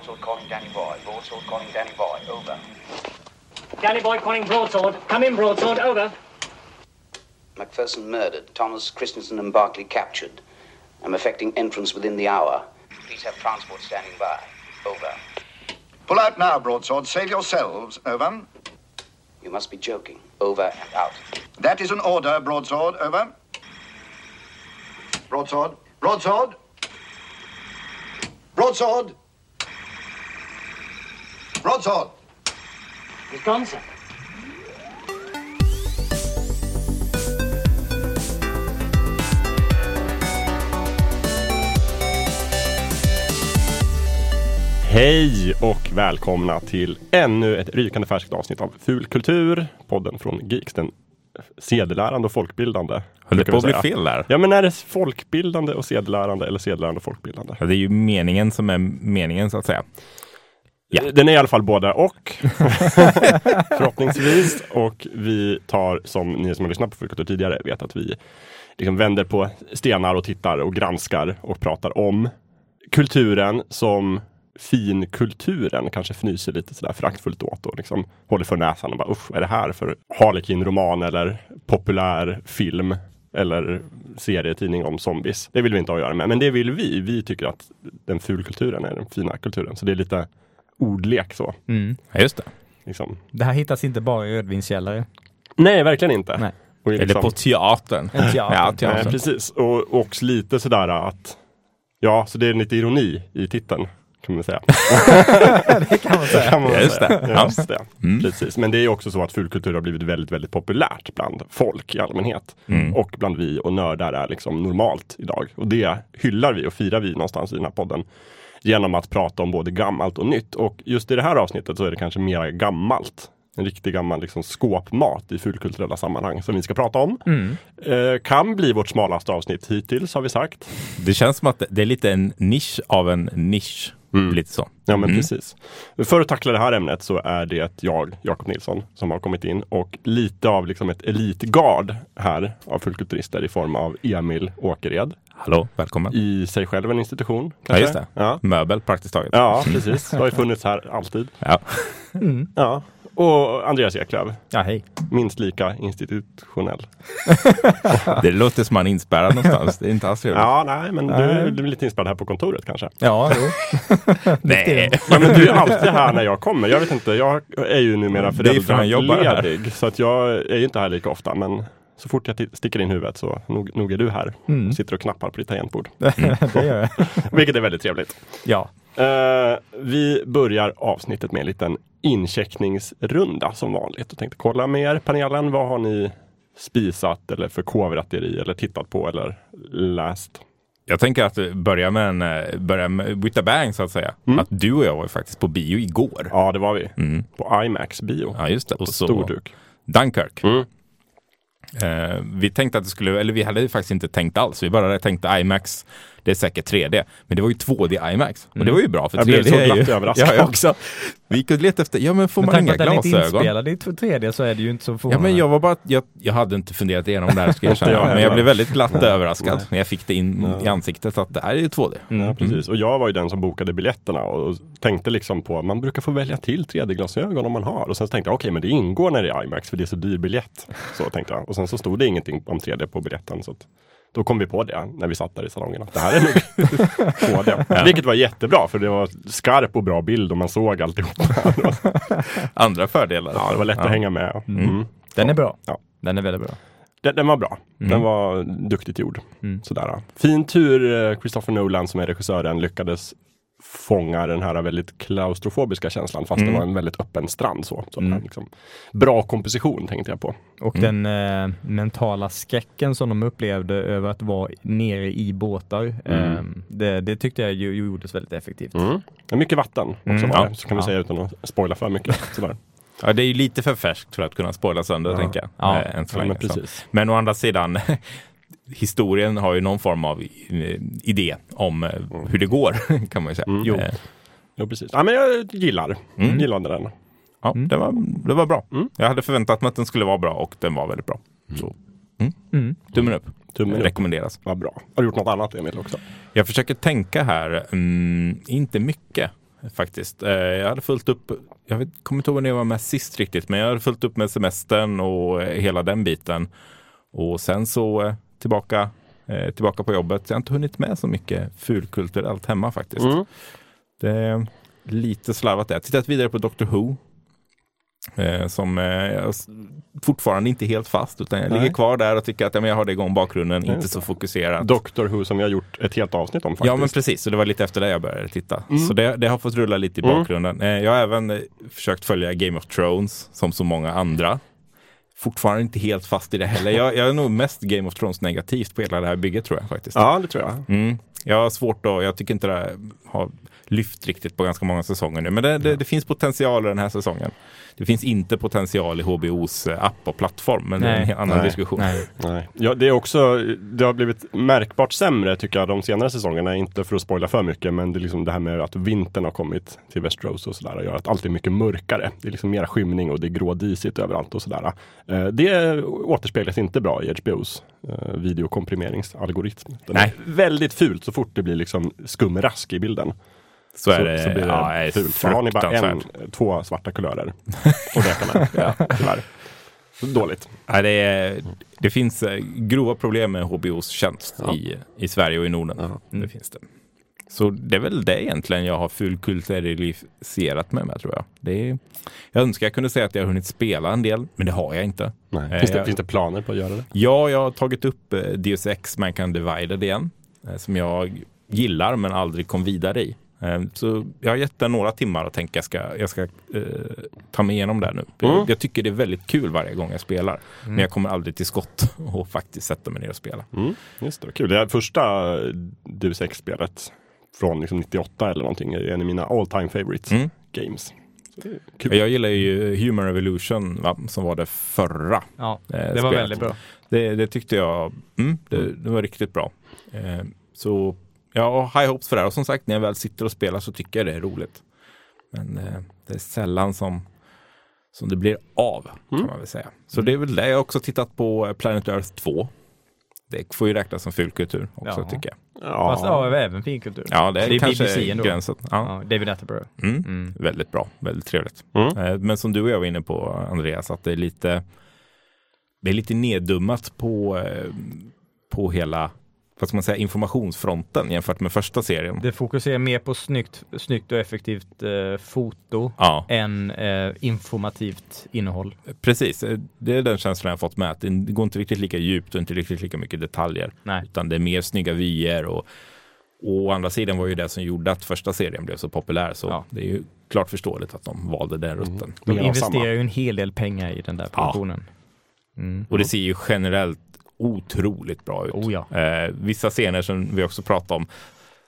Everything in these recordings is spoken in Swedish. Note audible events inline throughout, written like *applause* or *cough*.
Broadsword calling Danny Boy. Broadsword calling Danny Boy. Over. Danny Boy calling broadsword. Come in, broadsword. Over. Macpherson murdered. Thomas Christensen and Barclay captured. I'm effecting entrance within the hour. Please have transport standing by. Over. Pull out now, broadsword. Save yourselves. Over. You must be joking. Over and out. That is an order, broadsword. Over. Broadsword. Broadsword. Broadsword. Broadsword. He's gone, sir. Hej och välkomna till ännu ett rykande färskt avsnitt av Ful kultur, podden från Geeks, den sedelärande och folkbildande. Höll det på att bli fel där? Ja, men är det folkbildande och sedelärande eller sedelärande och folkbildande? Ja, det är ju meningen som är meningen så att säga. Ja. Den är i alla fall båda och. *laughs* Förhoppningsvis. Och vi tar, som ni som har lyssnat på Ful kultur tidigare vet, att vi liksom vänder på stenar och tittar och granskar och pratar om kulturen som finkulturen kanske fnyser lite sådär föraktfullt åt och liksom håller för näsan och bara usch, vad är det här för Harlequin-roman eller populär film eller serietidning om zombies. Det vill vi inte ha att göra med, men det vill vi. Vi tycker att den fulkulturen är den fina kulturen, så det är lite ordlek så. Ja, just det. Liksom. Det här hittas inte bara i rödvinskällare. Nej, verkligen inte. Nej. Och Eller liksom- på teatern. En teater. Ja, Nej, teatern. precis. Och också lite sådär att Ja, så det är lite ironi i titeln kan man säga. *laughs* det kan man säga. Kan man Ja, just säga. det. Ja, Ja. Just det. Precis. Men det är också så att fulkultur har blivit väldigt, väldigt populärt bland folk i allmänhet. Och bland vi och nördar är liksom normalt idag. Och det hyllar vi och firar vi någonstans i den här podden. Genom att prata om både gammalt och nytt. Och just i det här avsnittet så är det kanske mer gammalt. En riktig gammal liksom, skåpmat i fulkulturella sammanhang som vi ska prata om. Eh, kan bli vårt smalaste avsnitt hittills har vi sagt. Det känns som att det är lite en nisch av en nisch. Lite så. Ja men precis. För att tackla det här ämnet så är det jag, Jakob Nilsson, som har kommit in och lite av liksom ett elitgard här av fullkulturister i form av Emil Åkered. Hallå, välkommen. I sig själv en institution. Ja, kanske? just det. Ja. Möbel praktiskt taget. ja, precis. Det har ju funnits här alltid. Ja. Ja. Och Andreas Eklöf, Ja, hej. minst lika institutionell. *laughs* Det låter som man är inspärrad någonstans. Det är inte alls trevligt. Ja, nej, men du, du är lite inspelad här på kontoret kanske. Ja, jo. *laughs* Nej. Ja, men du är alltid här när jag kommer. Jag vet inte, jag är ju numera Det är för han jobbar här. föräldraledig. Så att jag är ju inte här lika ofta. Men så fort jag ti- sticker in huvudet så nog, nog är du här. Och sitter och knappar på ditt tangentbord. *laughs* det gör jag. *laughs* Vilket är väldigt trevligt. Ja. Eh, vi börjar avsnittet med en liten incheckningsrunda som vanligt. Och tänkte kolla med er panelen. Vad har ni spisat eller förkovrat er i eller tittat på eller läst? Jag tänker att börja med en, eh, börja med with a bang så att säga. Att du och jag var ju faktiskt på bio igår. Ja, det var vi. Mm. På IMAX bio. Ja, just det. På Och så stor duk. Dunkirk. Mm. Eh, vi tänkte att det skulle, eller vi hade ju faktiskt inte tänkt alls. Vi bara tänkte IMAX, det är säkert 3D. Men det var ju 2D IMAX. Och det var ju bra för Jag 3D blev så glatt överraskad. *laughs* Ja, jag också. Vi gick och letade efter, ja men får Med man inga på att den inte glasögon? inspelad i 3D så är det ju inte så Ja förvånande. men jag var bara, jag, jag hade inte funderat igenom det här ska jag *laughs* jag erkänna. Men jag blev väldigt glatt överraskad när jag fick det in i ansiktet att det här är ju 2D. Ja, precis. Och jag var ju den som bokade biljetterna och tänkte liksom på man brukar få välja till 3D-glasögon om man har. Och sen tänkte jag okej, men det ingår när det är IMAX för det är så dyr biljett. Så tänkte jag. Och sen så stod det ingenting om 3D på biljetten. Så att då kom vi på det när vi satt där i salongen. Att det här är nog *laughs* 2D. Vilket var jättebra för det var skarp och bra bild och man såg alltihop. *laughs* Andra fördelar. ja, det var lätt att hänga med. Mm. Den är bra. Ja. Den är väldigt bra. Den, den var bra. Den var duktigt gjord. Sådär. Fin tur eh, Christopher Nolan som är regissören lyckades fånga den här väldigt klaustrofobiska känslan fast det var en väldigt öppen strand. Så, så liksom, bra komposition tänkte jag på. Och den eh, mentala skräcken som de upplevde över att vara nere i båtar. Eh, det, det tyckte jag ju gjordes väldigt effektivt. Mm. Mycket vatten också Mm, var ja. det, så kan vi Ja. säga utan att spoila för mycket. *laughs* Sådär. Ja, det är ju lite för färskt för att kunna spoila sönder, tänker jag. Ja. Ja, länge, men men å andra sidan, historien har ju någon form av eh, idé om eh, hur det går, *laughs* kan man ju säga. Jo. Eh, Jo, precis. Ja, men jag gillar, gillade den. Ja, det, var, det var bra. Jag hade förväntat mig att den skulle vara bra och den var väldigt bra. Så. Mm. Tummen upp. Tummen upp. Rekommenderas. Vad bra. Har du gjort något annat Emil också? Jag försöker tänka här, mm, inte mycket. faktiskt. Jag hade fullt upp, jag vet, kommer inte ihåg när jag var med sist riktigt, men jag hade fullt upp med semestern och hela den biten. Och sen så tillbaka, eh, tillbaka på jobbet. Jag har inte hunnit med så mycket fulkulturellt hemma faktiskt. Mm. Det är lite slarvat där. Tittat vidare på Doctor Who. Eh, som eh, jag fortfarande inte helt fast utan jag Nej. ligger kvar där och tycker att ja, men jag har det igång bakgrunden, inte så fokuserat. Doctor Who som vi har gjort ett helt avsnitt om faktiskt. Ja men precis, så det var lite efter det jag började titta. Mm. Så det, det har fått rulla lite i Mm. bakgrunden. Eh, Jag har även eh, försökt följa Game of Thrones som så många andra. Fortfarande inte helt fast i det heller. Jag, jag är nog mest Game of Thrones negativt på hela det här bygget tror jag faktiskt. Ja, det tror jag. Mm. Jag har svårt att, jag tycker inte det har lyft riktigt på ganska många säsonger nu. Men det, det, det finns potential i den här säsongen. Det finns inte potential i HBOs eh, app och plattform, men det är en Nej. annan Nej. diskussion. Nej. Nej. Ja, det är också, det har blivit märkbart sämre tycker jag de senare säsongerna. Inte för att spoila för mycket, men det är liksom det här med att vintern har kommit till Västerås och sådär. gör att allt är mycket mörkare. Det är liksom mera skymning och det är grådisigt överallt och sådär. Eh, Det återspeglas inte bra i HBOs eh, videokomprimeringsalgoritm. Den Nej. är väldigt fult så fort det blir liksom skumrask i bilden. Så är det, så blir det ja, fult. För har ni bara en, två svarta kulörer att leka med. ja, tyvärr. Så Dåligt. Nej, det, är, det finns eh, grova problem med HBOs tjänst Ja. i, i Sverige och i Norden. Ja. Det finns det. Så det är väl det egentligen jag har fulkulturaliserat med, med tror jag. Det är, jag önskar jag kunde säga att jag har hunnit spela en del, men det har jag inte. Nej. Eh, Finns, det, jag- finns det planer på att göra det? Ja, jag har tagit upp eh, Deus Ex Mankind Divided igen, eh, som jag gillar men aldrig kom vidare i. Eh, Så jag har gett den några timmar och tänker jag ska, jag ska eh, ta mig igenom det nu. Mm. Jag, jag tycker det är väldigt kul varje gång jag spelar. Men jag kommer aldrig till skott *laughs* och faktiskt sätta mig ner och spela. Mm, just det, kul. Det är första Deus Ex-spelet från liksom 98 eller någonting. är en av mina all time favorites Mm. games. Kul. Jag gillar ju Human Revolution va, som var det förra. Ja, eh, det var spelet. väldigt bra. Det, det tyckte jag, mm, det, det var riktigt bra. Eh, så jag har high hopes för det här. Och som sagt, när jag väl sitter och spelar så tycker jag det är roligt. Men eh, det är sällan som, som det blir av, kan Mm. man väl säga. Så det är väl det. Jag har också tittat på eh, Planet Earth 2. Det får ju räknas som fulkultur också, Ja. tycker jag. Ja. Fast ja, även finkultur. Ja, det är, Det är kanske BBC ändå. gränsen. Ja. Ja, David Attenborough. Mm. Mm. Väldigt bra, väldigt trevligt. Mm. Eh, Men som du och jag var inne på, Andreas, att det är lite, det är lite neddummat på, eh, på hela vad ska man säga, informationsfronten jämfört med första serien. Det fokuserar mer på snyggt, snyggt och effektivt eh, foto Ja, än eh, informativt innehåll. precis. Eh, Det är den känslan jag fått med. Att det går inte riktigt lika djupt och inte riktigt lika mycket detaljer. Nej. Utan det är mer snygga vyer och, och å andra sidan var ju det som gjorde att första serien blev så populär. Så Ja. det är ju klart förståeligt att de valde den rutten. De Mer av samma. investerar ju en hel del pengar i den där produktionen. Mm. Och det ser ju generellt otroligt bra ut. Oh ja. eh, vissa scener som vi också pratat om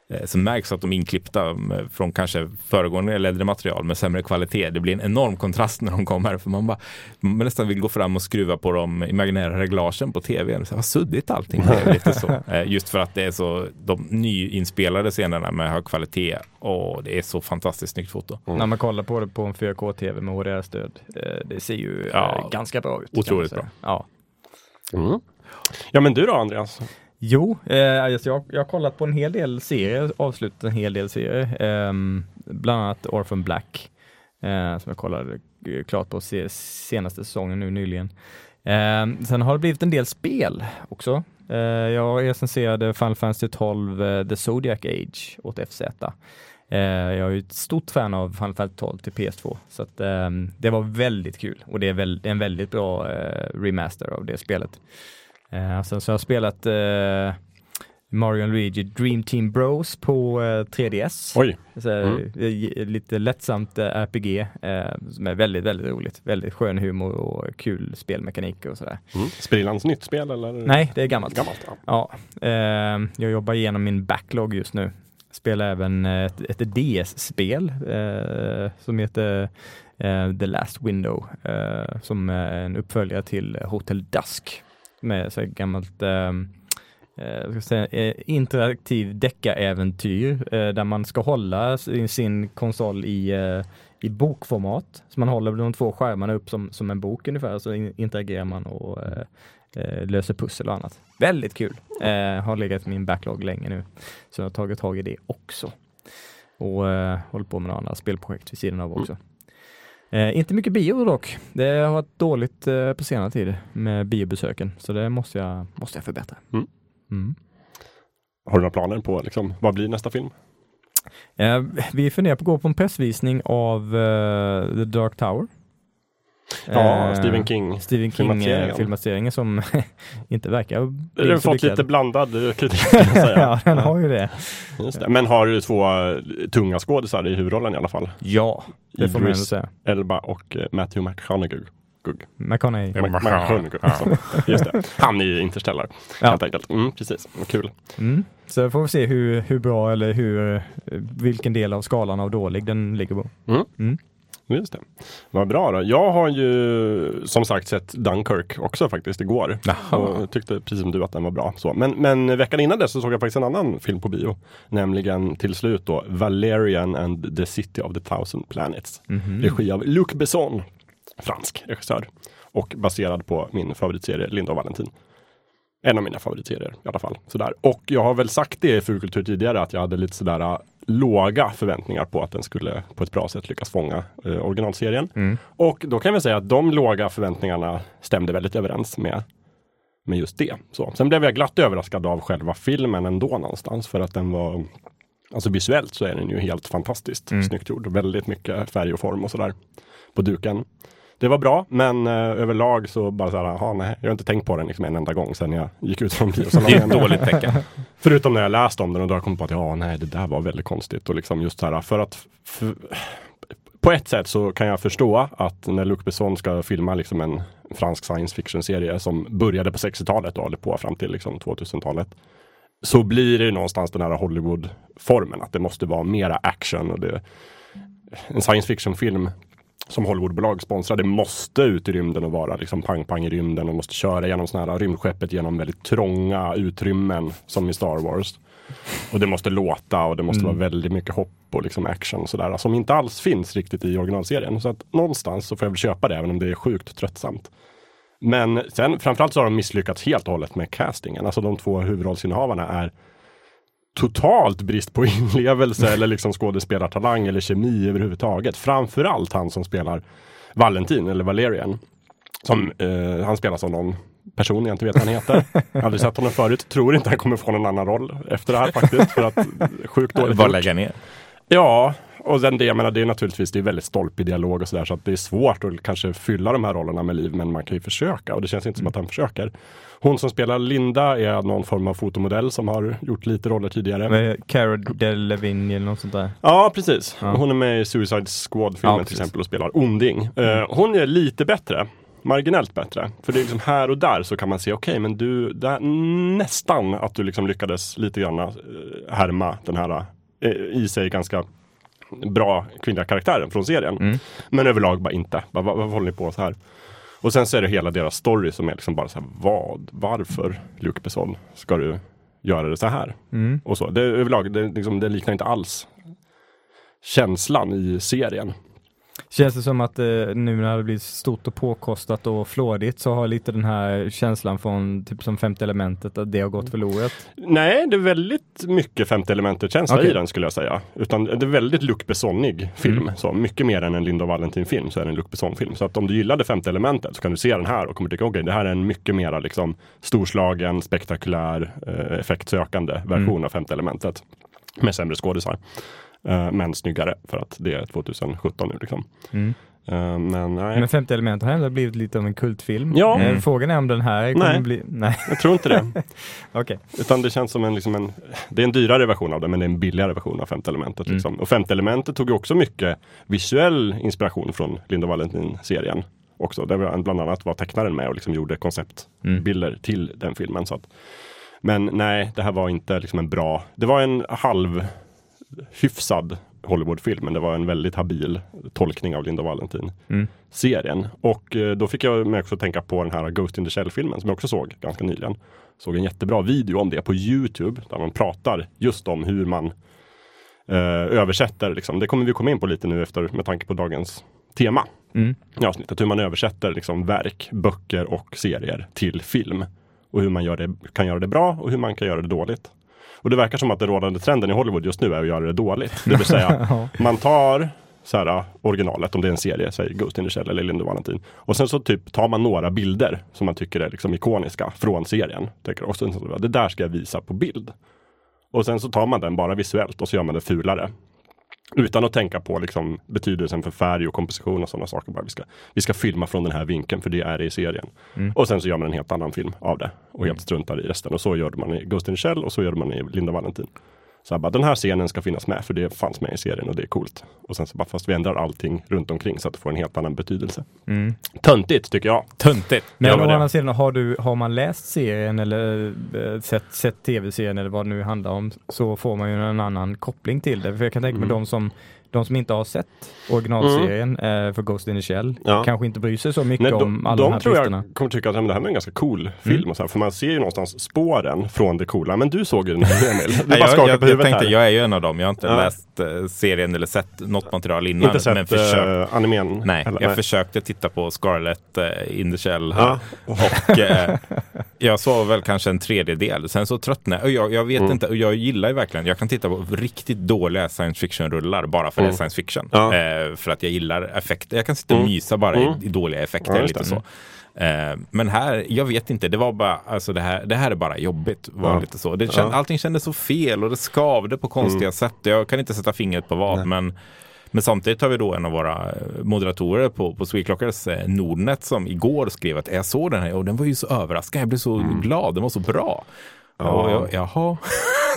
eh, så märks att de är inklippta från kanske föregående eller äldre material med sämre kvalitet. Det blir en enorm kontrast när de kommer för man bara man nästan vill gå fram och skruva på de imaginära reglagen på tvn. Så vad suddigt allting blev *laughs* lite så. Eh, just för att det är så de nyinspelade scenerna med hög kvalitet och det är så fantastiskt snyggt foto. När man kollar på det på en 4K-TV med HDR-stöd, eh, det ser ju Ja, ganska bra ut. otroligt bra. Ja. Mm. Ja men du då Andreas? Jo, eh, alltså jag, jag har kollat på en hel del serier, avslutat en hel del serier. Eh, bland annat Orphan Black, eh, som jag kollade klart på se, senaste säsongen nu nyligen. Eh, sen har det blivit en del spel också. Eh, jag recenserade Final Fantasy 12 eh, The Zodiac Age åt FZ. Eh, jag är ett stort fan av Final Fantasy 12 till PS2, så att, ehm, det var väldigt kul och det är, väl, en väldigt bra eh, remaster av det spelet. Eh, sen så har jag spelat eh, Mario Luigi Dream Team Bros på eh, 3DS. Oj, Så, Mm. Lite lättsamt eh, RPG eh, som är väldigt, väldigt roligt. Väldigt skön humor och kul spelmekanik och sådär. mm. sprillans nytt spel eller? Nej, det är gammalt. Gammalt, ja. Ja, eh, jag jobbar igenom min backlog just nu. Spelar även ett, ett DS-spel som heter The Last Window, som är en uppföljare till Hotel Dusk med så här gammalt ehm, eh, eh, ska jag säga, eh, interaktiv deckaräventyr eh, där man ska hålla sin, sin konsol i, eh, i bokformat. Så man håller de två skärmarna upp som, som en bok ungefär, så in- interagerar man och eh, eh, löser pussel och annat. Väldigt kul. Eh, har legat i min backlog länge nu. Så jag har tagit tag i det också. och eh, håller på med några andra spelprojekt vid sidan av också. Eh, inte mycket bio dock. Det har varit dåligt eh, på senare tid med biobesöken, så det måste jag, måste jag förbättra. Mm. Mm. Har du några planer på liksom, vad blir nästa film? Eh, vi funderar på att gå på en pressvisning av eh, The Dark Tower. Ja, Eh, Stephen King. Stephen filmatiseringen. King-filmatiseringen som *laughs* inte verkar Den har fått lite blandad eh, kritik *laughs* kan jag säga. ja, den har ju det. Just det. Men har du två eh, tunga skådisar i huvudrollen i alla fall? Ja, det får man ändå Idris säga. Elba och eh, Matthew McConaughey. Gugg. McConaughey. McConaughey. Just det. Han i Interstellar. Ja. Helt enkelt. Mm, precis. Kul. Mm. Så får vi se hur, hur bra eller hur, eh, vilken del av skalan av dålig den ligger på. Just det. Vad bra då. Jag har ju som sagt sett Dunkirk också faktiskt igår. Jaha. Och tyckte precis som du att den var bra. Så. Men, men veckan innan det så såg jag faktiskt en annan film på bio. Nämligen till slut då Valerian and the City of the Thousand Planets. Regi av Luc Besson. Fransk regissör. Och baserad på min favoritserie Linda och Valentin. En av mina favoritserier i alla fall. Sådär. Och jag har väl sagt det i Fulkultur tidigare att jag hade lite sådär låga förväntningar på att den skulle på ett bra sätt lyckas fånga eh, originalserien. Och då kan vi säga att de låga förväntningarna stämde väldigt överens med, med just det. Så. Sen blev jag glatt överraskad av själva filmen ändå någonstans för att den var Alltså visuellt så är den ju helt fantastiskt snyggt gjord. Väldigt mycket färg och form och sådär på duken. Det var bra, men eh, överlag så bara så här, aha, nej, jag har inte tänkt på den liksom en enda gång sedan jag gick ut från Det är biosalongen. ett dåligt tecken. Förutom när jag läst om den och då har jag kommit på att ja, nej, det där var väldigt konstigt. Och liksom just så här, för att på ett sätt så kan jag förstå att när Luc Besson ska filma liksom en fransk science fiction-serie som började på 60-talet och håller på fram till liksom 2000-talet. Så blir det någonstans den här Hollywood-formen, att det måste vara mera action. Och det, en science fiction-film som Hollywoodbolag sponsrar, det måste ut i rymden och vara liksom pang-pang i rymden och måste köra genom sådana här rymdskeppet genom väldigt trånga utrymmen som i Star Wars. Och det måste låta och det måste vara väldigt mycket hopp och liksom action och sådär som inte alls finns riktigt i originalserien. Så att någonstans så får jag väl köpa det även om det är sjukt tröttsamt. Men sen framförallt så har de misslyckats helt och hållet med castingen. Alltså de två huvudrollsinnehavarna är totalt brist på *laughs* inlevelse eller liksom skådespelartalang eller kemi överhuvudtaget. Framförallt han som spelar Valentin eller Valerian. Som, eh, han spelas av någon person jag inte vet vad han heter. Jag har aldrig sett honom förut. Tror inte han kommer få någon annan roll efter det här faktiskt. För att sjukt dåligt gjort. lägga ner. Ja, och sen det, jag menar, det är naturligtvis det är väldigt stolpig dialog och sådär så att det är svårt att kanske fylla de här rollerna med liv men man kan ju försöka och det känns inte som att han försöker. Hon som spelar Linda är någon form av fotomodell som har gjort lite roller tidigare. Med Cara Delevingne eller något sånt där. Ja, precis. Ja. Hon är med i Suicide Squad-filmen Ja, till exempel och spelar onding. Eh, hon är lite bättre. Marginellt bättre. För det är liksom här och där så kan man se, okej men du, där, nästan att du liksom lyckades lite grann eh, härma den här eh, i sig ganska bra kvinnliga karaktären från serien. Men överlag bara inte. Bara, vad, vad håller ni på så här? Och sen så är det hela deras story som är liksom bara så här, vad, varför Luc Besson ska du göra det så här? Och så. Det, överlag, det, liksom, det liknar inte alls känslan i serien. Känns det som att eh, nu när det blir stort och påkostat och flådigt så har lite den här känslan från typ som femte elementet att det har gått förlorat? Nej, det är väldigt mycket femte elementet-känsla Okej. i den skulle jag säga. Utan det är väldigt Luc Bessonig film. Så mycket mer än en Linda Valentin-film så är det en Luc Besson-film. Så att om du gillade femte elementet så kan du se den här och kommer tycka okej, det här är en mycket mera liksom storslagen, spektakulär, eh, effektsökande version av femte elementet. Med sämre skådisar. Eh, men snyggare för att det är 2017 nu liksom. Mm. Eh, men nej, Men femte elementet har ändå blivit lite av en kultfilm. Ja. Eh, Frågan är om den här kommer Nej. bli... Nej, jag tror inte det. *laughs* okej. Utan det känns som en, liksom en, det är en dyrare version av det, men det är en billigare version av femte elementet. Mm. Liksom. Och femte elementet tog ju också mycket visuell inspiration från Linda Valentin-serien. Också, där bland annat var tecknaren med och liksom gjorde konceptbilder Mm. till den filmen. Så att, men nej, det här var inte liksom en bra, det var en halv hyfsad Hollywoodfilm, men det var en väldigt habil tolkning av Linda Valentin-serien. Och eh, då fick jag mig också tänka på den här Ghost in the Shell-filmen som jag också såg ganska nyligen. Såg en jättebra video om det på Youtube där man pratar just om hur man eh, översätter. Liksom. Det kommer vi komma in på lite nu efter med tanke på dagens tema Mm. i avsnittet. Hur man översätter liksom, verk, böcker och serier till film. Och hur man gör det, kan göra det bra och hur man kan göra det dåligt. Och det verkar som att den rådande trenden i Hollywood just nu är att göra det dåligt. Det vill säga, *laughs* man tar så här, originalet, om det är en serie, säg Ghost in the Shell eller Linda Valentin. Och sen så typ tar man några bilder som man tycker är liksom ikoniska från serien. Tänker, och sen så, det där ska jag visa på bild. Och sen så tar man den bara visuellt och så gör man det fulare. Utan att tänka på liksom betydelsen för färg och komposition och sådana saker. Bara vi, ska, vi ska filma från den här vinkeln för det är det i serien. Och sen så gör man en helt annan film av det och helt struntar i resten. Och så gör man i Ghost in the Shell och så gör man i Linda Valentin. Så här bara, den här scenen ska finnas med för det fanns med i serien och det är coolt. Och sen så bara, fast vi ändrar allting runt omkring så att det får en helt annan betydelse. Töntigt tycker jag. Töntigt. Men å andra sidan, har, du, har man läst serien eller eh, sett, sett tv-serien eller vad det nu handlar om så får man ju en annan koppling till det. För jag kan tänka Mm. mig de som de som inte har sett originalserien eh, för Ghost in the Shell Ja. kanske inte bryr sig så mycket Nej, om de, alla de, de här tror bristerna. jag kommer tycka att men det här är en ganska cool film. Och så här, för man ser ju någonstans spåren från det coola. Men du såg ju den här Emil. Du bara Nej, jag, skakar jag, på jag huvudet tänkte, här. jag är ju en av dem. Jag har inte Ja. läst eh, serien eller sett något material innan. Inte men sett försökt. uh, animen? Nej, heller, jag försökte titta på Scarlet uh, in the Shell här. Ja. Och eh, *laughs* jag såg väl kanske en tredjedel. Sen så tröttnade jag. Jag. Jag vet Mm. inte, och jag gillar ju verkligen, jag kan titta på riktigt dåliga science fiction-rullar bara för det är science fiction. Mm. Ja. Mm. Eh, för att jag gillar effekter. Jag kan sitta och mysa bara i, i dåliga effekter. Ja, lite så. Eh, men här, jag vet inte, det var bara, alltså det här, det här är bara jobbigt. Var Ja. lite så. Det känd, Allting kändes så fel och det skavde på konstiga Mm. sätt. Jag kan inte sätta fingret på vad, men men samtidigt har vi då en av våra eh, moderatorer på, på Sweclockers eh, Nordnet som igår skrev att jag såg den här och den var ju så överraskad. Jag blev så glad, den var så bra. Ja. Och jag, jaha. *laughs*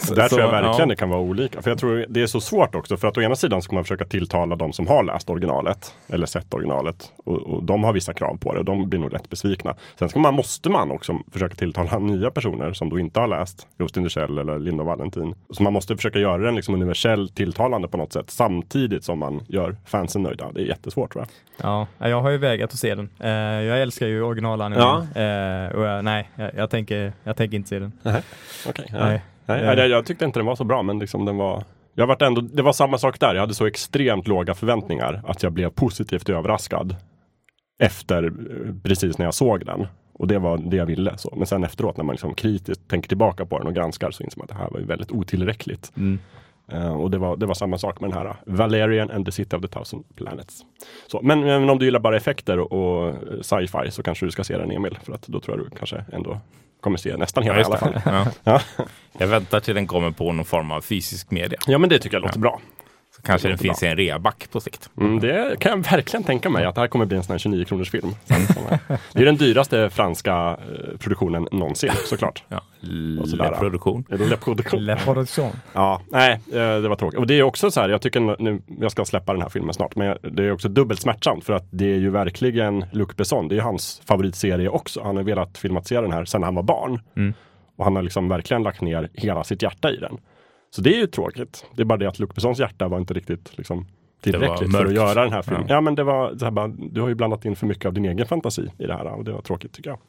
Så där tror jag verkligen ja. det kan vara olika. För jag tror det är så svårt också. För att å ena sidan ska man försöka tilltala de som har läst originalet. Eller sett originalet. Och, och de har vissa krav på det. Och de blir nog rätt besvikna. Sen ska man, måste man också försöka tilltala nya personer som då inte har läst Ghost in the Shell eller Linda och Valentin. Så man måste försöka göra den liksom universell tilltalande på något sätt. Samtidigt som man gör fansen nöjda. Det är jättesvårt tror jag. Ja, jag har ju vägrat att se den. Eh, jag älskar ju originalanimen. Eh, och jag, nej, jag, jag, tänker, jag tänker inte se den. Okej. Nej. Nej. Nej, Eh. jag, jag tyckte inte den var så bra, men liksom den var jag vart ändå, det var samma sak där. Jag hade så extremt låga förväntningar att jag blev positivt överraskad efter eh, precis när jag såg den. Och det var det jag ville. Så. Men sen efteråt när man liksom kritiskt tänker tillbaka på den och granskar så inser man att det här var ju väldigt otillräckligt. Mm. Eh, och det var, det var samma sak med den här uh, Valerian and the City of the Thousand Planets. Så, men, men om du gillar bara effekter och, och eh, sci-fi så kanske du ska se den Emil. För att då tror jag du kanske ändå kommer se nästan hela Ja, i alla fall. Ja. Ja. Jag väntar till den kommer på någon form av fysisk media. ja, men det tycker jag låter bra. Kanske den finns i en reaback på sikt. Mm, det kan jag verkligen tänka mig att det här kommer bli en sån här 29 kronors film. Det är den dyraste franska eh, produktionen någonsin såklart. Ja. Och sådär. Produktion. Är det Le Production? Le Production. Ja, nej, eh, det var tråkigt. Och det är också så här, jag tycker nu, jag ska släppa den här filmen snart, men det är också dubbelt smärtsamt för att det är ju verkligen Luc Besson, det är hans favoritserie också. Han har velat filmatisera den här sedan han var barn. Och han har liksom verkligen lagt ner hela sitt hjärta i den. Så det är ju tråkigt. Det är bara det att Luc hjärta var inte riktigt liksom, tillräckligt för att göra den här filmen. Ja. Ja, men det var så här bara, du har ju blandat in för mycket av din egen fantasi i det här och det var tråkigt tycker jag.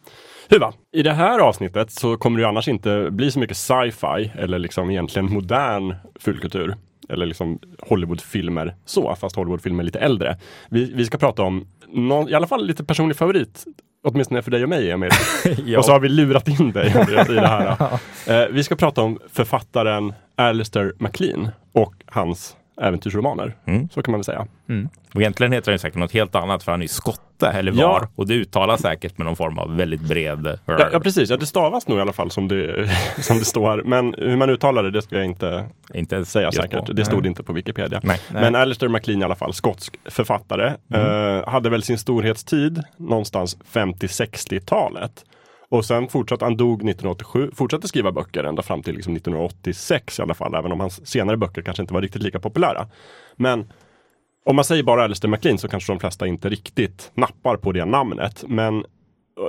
Huva, i det här avsnittet så kommer det ju annars inte bli så mycket sci-fi eller liksom egentligen modern fulkultur. Eller liksom Hollywoodfilmer så, fast Hollywoodfilmer är lite äldre. Vi, vi ska prata om någon, i alla fall lite personlig favorit. Åtminstone för dig och mig Emil. *laughs* Och så har vi lurat in dig i det här. *laughs* Eh, vi ska prata om författaren Alistair MacLean och hans äventyrsromaner. Mm. Så kan man väl säga. Och egentligen heter den säkert något helt annat för han är skotte eller var. Ja. Och det uttalas säkert med någon form av väldigt bred... Ja, ja precis, ja, det stavas nog i alla fall som det, *laughs* som det står. Men hur man uttalar det, det ska jag inte Inte säga säkert. på. Det stod inte på Wikipedia. Nej. Men Alistair MacLean i alla fall, skotsk författare. Eh, hade väl sin storhetstid någonstans 50-60-talet. Och sen fortsatte, han dog 1987, fortsatte skriva böcker ända fram till liksom 1986 i alla fall. Även om hans senare böcker kanske inte var riktigt lika populära. Men om man säger bara Alistair MacLean så kanske de flesta inte riktigt nappar på det namnet. Men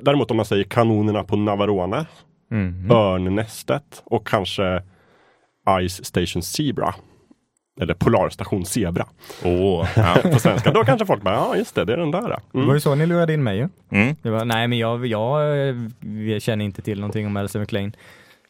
däremot om man säger Kanonerna på Navarone, Mm. Örnnästet och kanske Ice Station Zebra. Eller Polarstation Zebra Åh, ja. *laughs* på svenska. Då kanske folk bara, ja just det, det är den där. Det var Mm. ju så ni lurade in mig ju. Mm. Jag bara, nej men jag, jag, jag känner inte till någonting om Alistair MacLean.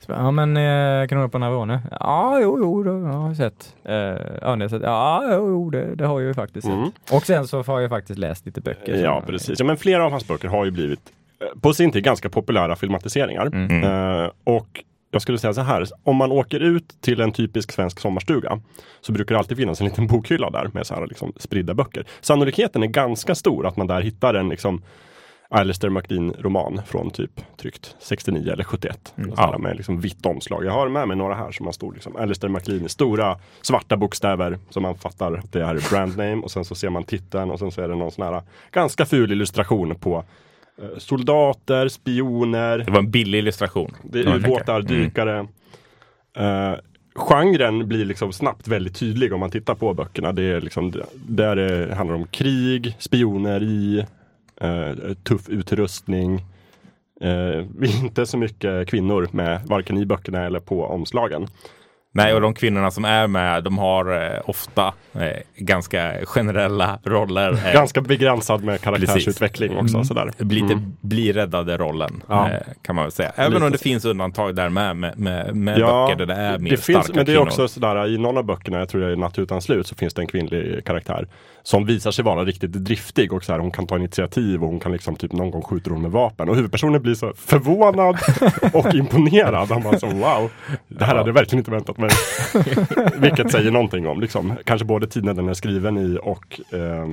Så bara, ja men eh, kan du på Navarone? Ja, jo, jo, det har jag sett. Eh, ja, jag sett. Ja, jo, jo det, det har jag ju faktiskt Mm. sett. Och sen så har jag faktiskt läst lite böcker. Ja, precis. Ja, men flera av hans böcker har ju blivit eh, på sin tid ganska populära filmatiseringar. Mm. Eh, och jag skulle säga så här, om man åker ut till en typisk svensk sommarstuga så brukar det alltid finnas en liten bokhylla där med så här liksom spridda böcker. Sannolikheten är ganska stor att man där hittar en liksom Alistair MacLean-roman från typ tryckt 69 eller 71. Mm. Ja. Med liksom vitt omslag. Jag har med mig några här som har stor liksom, Alistair MacLean i stora svarta bokstäver som man fattar att det är brand name och sen så ser man titeln och sen så är det någon sån här ganska ful illustration på soldater, spioner. Det var en billig illustration. Det är ubåtar, mm. dykare. Uh, genren blir liksom snabbt väldigt tydlig om man tittar på böckerna. Det är liksom, där det handlar om krig, spioneri, eh, tuff utrustning. Eh, *laughs* inte så mycket kvinnor med varken i böckerna eller på omslagen. Nej, och de kvinnorna som är med, de har eh, ofta eh, ganska generella roller. Eh, *laughs* ganska begränsad med karaktärsutveckling Precis. också. Mm. Sådär. Lite mm. bli räddade rollen ja. Eh, kan man väl säga. Även Lite om det finns undantag där med, med, med, med ja, böcker där det är mer det finns, Men det är också sådär, i någon av böckerna, jag tror det är Natt utan slut, så finns det en kvinnlig karaktär som visar sig vara riktigt driftig och så här, hon kan ta initiativ och hon kan liksom typ någon gång skjuter hon med vapen och huvudpersonen blir så förvånad *laughs* och imponerad. Han bara så wow, det här hade jag verkligen inte väntat mig. *laughs* Vilket säger någonting om liksom, kanske både tiden den är skriven i och eh,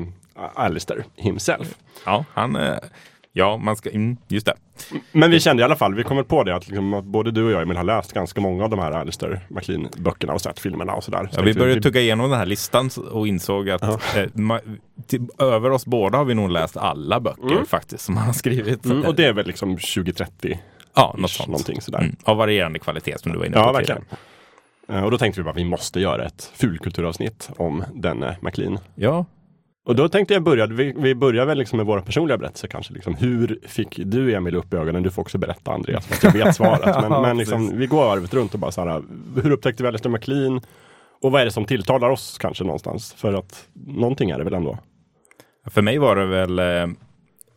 Alistair himself. Ja, han eh, Ja, man ska, mm, just det. Men vi kände i alla fall, vi kom på det att, liksom, att både du och jag Emil har läst ganska många av de här Alistair MacLean böckerna och sett filmerna och sådär. Så ja, vi började vi... tugga igenom den här listan och insåg att ja. eh, ma, till, över oss båda har vi nog läst alla böcker mm. faktiskt som han har skrivit. Mm, och det är väl liksom 2030? Ja, något sånt. Någonting sådär. Mm, av varierande kvalitet som du var inne på. Ja, verkligen. Eh, och då tänkte vi bara att vi måste göra ett fulkulturavsnitt om denne MacLean. Ja, och då tänkte jag börja, vi, vi börjar väl liksom med våra personliga berättelser kanske. Liksom, hur fick du Emil upp i ögonen? Du får också berätta Andreas, för jag vet *laughs* svaret. Men, men liksom, vi går varvet runt och bara så här, hur upptäckte vi Alistair MacLean? Och vad är det som tilltalar oss kanske någonstans? För att någonting är det väl ändå? För mig var det väl, eh,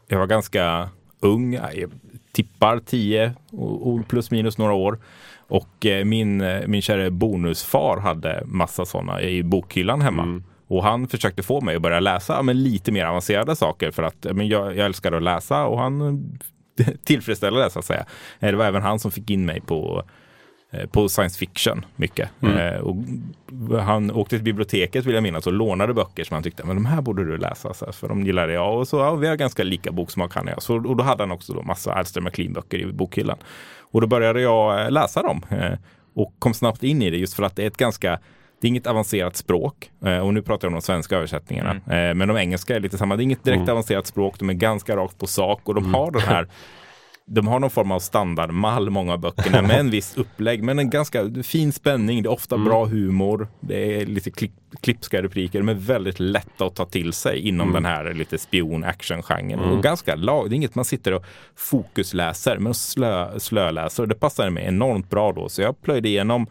jag var ganska ung, jag tippar 10 plus minus några år. Och eh, min, eh, min kära bonusfar hade massa sådana i bokhyllan hemma. Mm. Och han försökte få mig att börja läsa men lite mer avancerade saker för att men jag, jag älskar att läsa och han *laughs* tillfredsställde det så att säga. Eh, det var även han som fick in mig på eh, på science fiction mycket. Mm. Eh, och han åkte till biblioteket vill jag minnas och lånade böcker som han tyckte men de här borde du läsa. Så, för de gillade jag och så ja, vi har ganska lika boksmak han och jag. Så, och då hade han också då massa Alistair MacLean böcker i bokhyllan. Och då började jag läsa dem och kom snabbt in i det just för att det är ett ganska det är inget avancerat språk eh, och nu pratar jag om de svenska översättningarna. Mm. Eh, men de engelska är lite samma. Det är inget direkt mm. avancerat språk. De är ganska rakt på sak och de mm. har den här *laughs* de har någon form av standardmall, många av böckerna, med en viss upplägg. Men en ganska fin spänning. Det är ofta mm. bra humor. Det är lite klipp, klipska repliker. Är väldigt lätta att ta till sig inom mm. den här lite spion-action-genren. Mm. Och ganska lag. Det är inget man sitter och fokusläser, men slö, slöläser. Och det passade mig enormt bra då. Så jag plöjde igenom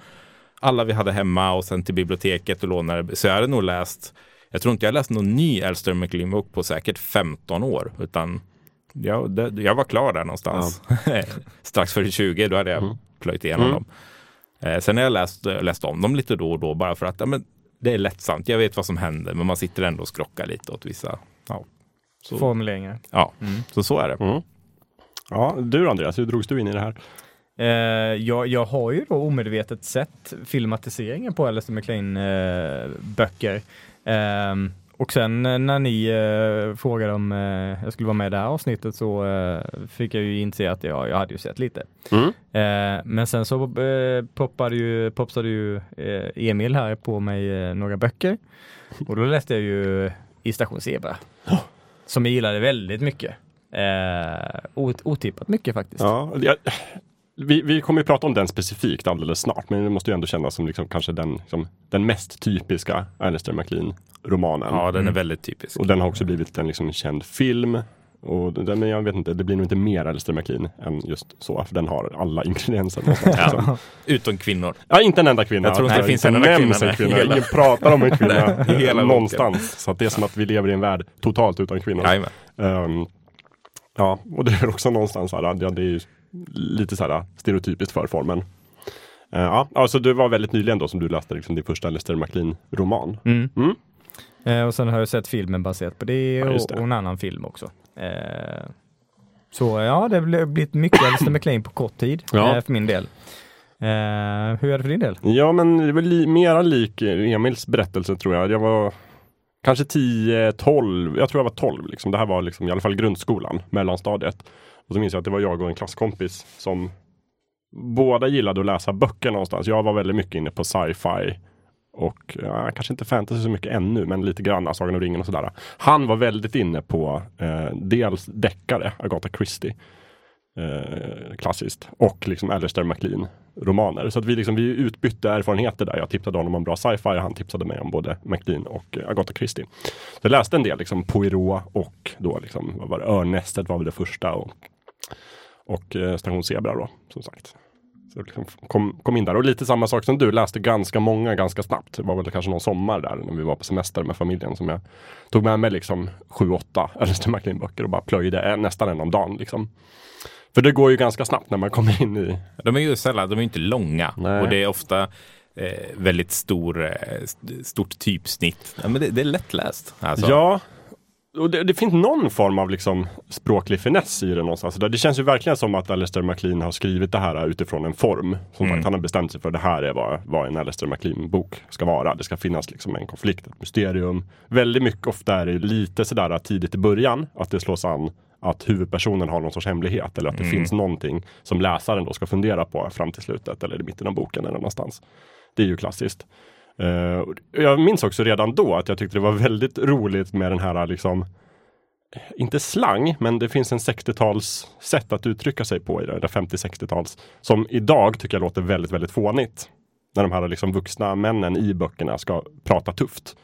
alla vi hade hemma och sen till biblioteket och lånade. Så jag hade nog läst, jag tror inte jag läst någon ny Elster McLean bok på säkert 15 år, utan jag, det, jag var klar där någonstans. Ja. *laughs* Strax före 20, då hade jag mm. plöjt igenom mm. dem. Eh, sen har jag läst, läst om dem lite då och då bara för att ja, men, det är lättsamt. Jag vet vad som händer, men man sitter ändå och skrockar lite åt vissa ja, så. formuleringar. Ja, mm. så så är det. Mm. Ja, du Andreas, hur drogs du in i det här? Eh, jag, jag har ju då omedvetet sett filmatiseringen på Alistair MacLean eh, böcker. Eh, och sen eh, när ni eh, frågade om eh, jag skulle vara med i det här avsnittet så fick jag ju inse att jag, jag hade ju sett lite. Mm. men sen så poppade ju, popsade ju Emil här på mig några böcker. Och då läste jag ju I station Zebra. Som jag gillade väldigt mycket. otippat mycket faktiskt. Ja, jag, vi, vi kommer att prata om den specifikt alldeles snart, men det måste ju ändå kännas som liksom kanske den, liksom, den mest typiska Alistair MacLean-romanen. Ja, den är mm. väldigt typisk. Och den har också blivit en liksom, känd film. Och den, men jag vet inte, det blir nog inte mer Alistair MacLean än just så, för den har alla ingredienser. ja. *laughs* liksom. Utom kvinnor. Ja, inte en enda kvinna. Jag tror inte det finns en enda kvinna. kvinna. Ingen pratar om en *laughs* kvinna hela någonstans. Så att det är som att vi lever i en värld totalt utan kvinnor. Um, ja, och det är också någonstans så här, ja, det är ju lite så här stereotypiskt för formen. Uh, ja, alltså det var väldigt nyligen då som du läste liksom din första Lester MacLean-roman. Mm. Mm. Uh, och sen har jag sett filmen baserat på det, ja, och, och, en annan film också. Uh, så ja, det har blivit mycket Alistair MacLean på kort tid ja. för min del. Hur är det för din del? Ja, men det var li- mera lik Emils berättelse tror jag. Jag var kanske 10, 12, jag tror jag var 12. Liksom. Det här var liksom, i alla fall grundskolan, mellanstadiet. Och så minns jag att det var jag och en klasskompis som båda gillade att läsa böcker någonstans. Jag var väldigt mycket inne på sci-fi och ja, kanske inte fantasy så mycket ännu, men lite grann Sagan om ringen och sådär. Han var väldigt inne på eh, dels deckare, Agatha Christie, eh, klassiskt, och liksom Alistair MacLean romaner. Så att vi, liksom, vi utbytte erfarenheter där. Jag tipsade honom om bra sci-fi och han tipsade mig om både MacLean och eh, Agatha Christie. Så jag läste en del, liksom Poirot och då liksom, vad var det, Örnästet var väl det första och, och eh, Station Zebra då, som sagt. Så liksom kom, kom in där och lite samma sak som du, läste ganska många ganska snabbt. Det var väl kanske någon sommar där när vi var på semester med familjen som jag tog med mig liksom sju, åtta *laughs* Alistair MacLean-böcker och bara plöjde en, nästan en om dagen. Liksom. För det går ju ganska snabbt när man kommer in i... De är ju sällan, de är inte långa Nej. och det är ofta eh, väldigt stor, eh, st- stort typsnitt. Ja, men det, det är lättläst. Alltså. Ja, och det, det finns någon form av liksom språklig finess i det någonstans. Det, känns ju verkligen som att Alistair MacLean har skrivit det här utifrån en form. Som sagt, han har bestämt sig för det här är vad, vad en Alistair MacLean-bok ska vara. Det ska finnas liksom en konflikt, ett mysterium. Väldigt mycket ofta är det lite sådär tidigt i början, att det slås an att huvudpersonen har någon sorts hemlighet eller att det finns någonting som läsaren då ska fundera på fram till slutet eller i mitten av boken eller någonstans. Det är ju klassiskt. Eh, jag minns också redan då att jag tyckte det var väldigt roligt med den här liksom inte slang, men det finns en 60-tals sätt att uttrycka sig på i det, det 50-60-tals, som idag tycker jag låter väldigt, väldigt fånigt. När de här liksom vuxna männen i böckerna ska prata tufft.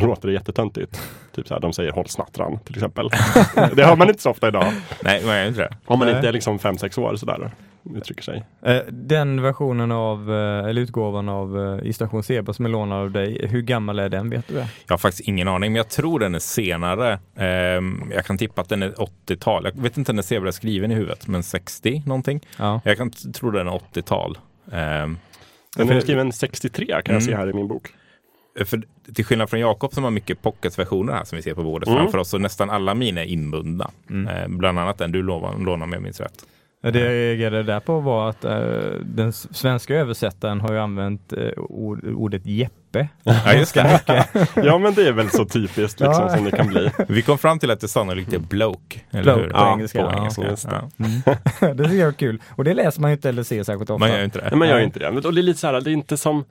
Så låter det jättetöntigt. *laughs* Typ så här, de säger håll snattran till exempel. *laughs* det hör man inte så ofta idag. Nej, man gör inte det. Om man inte är liksom 5-6 år sådär. Uttrycker sig. Eh, den versionen av, eh, eller utgåvan av eh, I station Zebra som är lånad av dig, hur gammal är den? Vet du det? Jag har faktiskt ingen aning, men jag tror den är senare. Ehm, jag kan tippa att den är 80-tal. Jag vet inte när Zebra är skriven i huvudet, men 60 någonting. Ja. Jag kan tro den är 80-tal. Ehm, Den är skriven 63 kan jag Mm. se här i min bok. för till skillnad från Jakob som har mycket pocketversioner här som vi ser på bordet Mm. framför oss, så nästan alla mina är inbundna. Ehm, bland annat den du lånar, lånar med, minns rätt. Det jag reagerade där på var att eh, den svenska översättaren har ju använt ord, ordet Jeppe. Ja, just det. *laughs* Ja men det är väl så typiskt liksom Ja. som det kan bli. Vi kom fram till att det sannolikt är bloke. Eller Bloke hur? på ja, engelska, På ja. engelska. Just det. Ja. *laughs* det tycker jag är kul. Och det läser man ju inte eller ser särskilt ofta. Man gör inte det. Nej, man gör inte det. Men- Och det är lite så här, det är inte som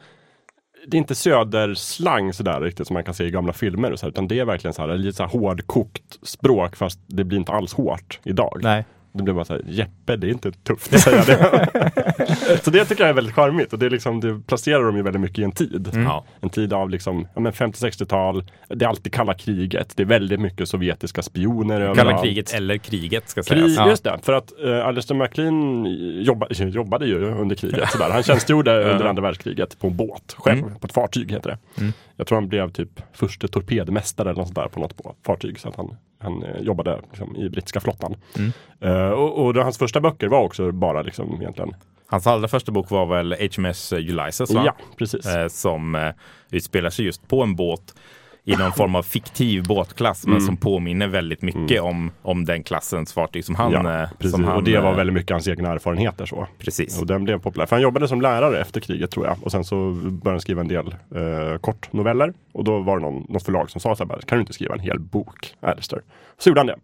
det är inte söderslang sådär riktigt som man kan se i gamla filmer och så här, utan det är verkligen så här, lite så här hårdkokt språk fast det blir inte alls hårt idag. Nej. Det blir bara så här, Jeppe, det är inte tufft att säga det. *laughs* så det tycker jag är väldigt charmigt och det, är liksom, det placerar dem ju väldigt mycket i en tid. Ja. En tid av liksom, ja, men 50-60-tal, det är alltid kalla kriget, det är väldigt mycket sovjetiska spioner Kalla överallt. kriget eller kriget ska Krig, sägas. Just det, för att uh, Alistair MacLean jobba, jobbade ju under kriget. Sådär. Han tjänstgjorde *laughs* under andra världskriget på en båt själv, Mm. på ett fartyg heter det. Jag tror han blev typ förste torpedmästare eller något sånt där på något fartyg. Så att han, han eh, jobbade liksom, i brittiska flottan. Mm. Eh, och, och hans första böcker var också bara liksom egentligen, Hans allra första bok var väl HMS Ulysses va? ja precis. Eh, som eh, utspelar sig just på en båt i någon form av fiktiv båtklass men som påminner väldigt mycket om, om den klassens fartyg som han... Mm. ja, eh, precis. som han och det var eh, väldigt mycket hans egna erfarenheter så. Precis. Och den blev populär. För han jobbade som lärare efter kriget tror jag. Och sen så började han skriva en del eh, kortnoveller. Och då var det någon, något förlag som sa så här, kan du inte skriva en hel bok, Alistair? Så gjorde han det.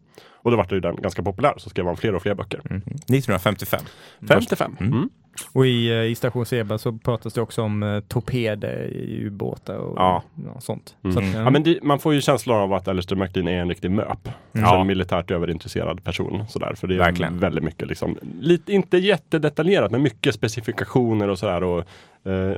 Och då var det ju den ganska populär. Så skrev han fler och fler böcker. 1955. 55. Mm. Och i, eh, i station Zebra så pratas det också om eh, torpeder i ubåtar och Ja. ja, sånt. Så att, eh, Ja, men det, man får ju känslan av att Alistair MacLean är en riktig MÖP. Ja. En militärt överintresserad person. Sådär. För det är Verkligen. väldigt mycket, liksom, lite, inte jättedetaljerat, men mycket specifikationer och sådär. Och, eh,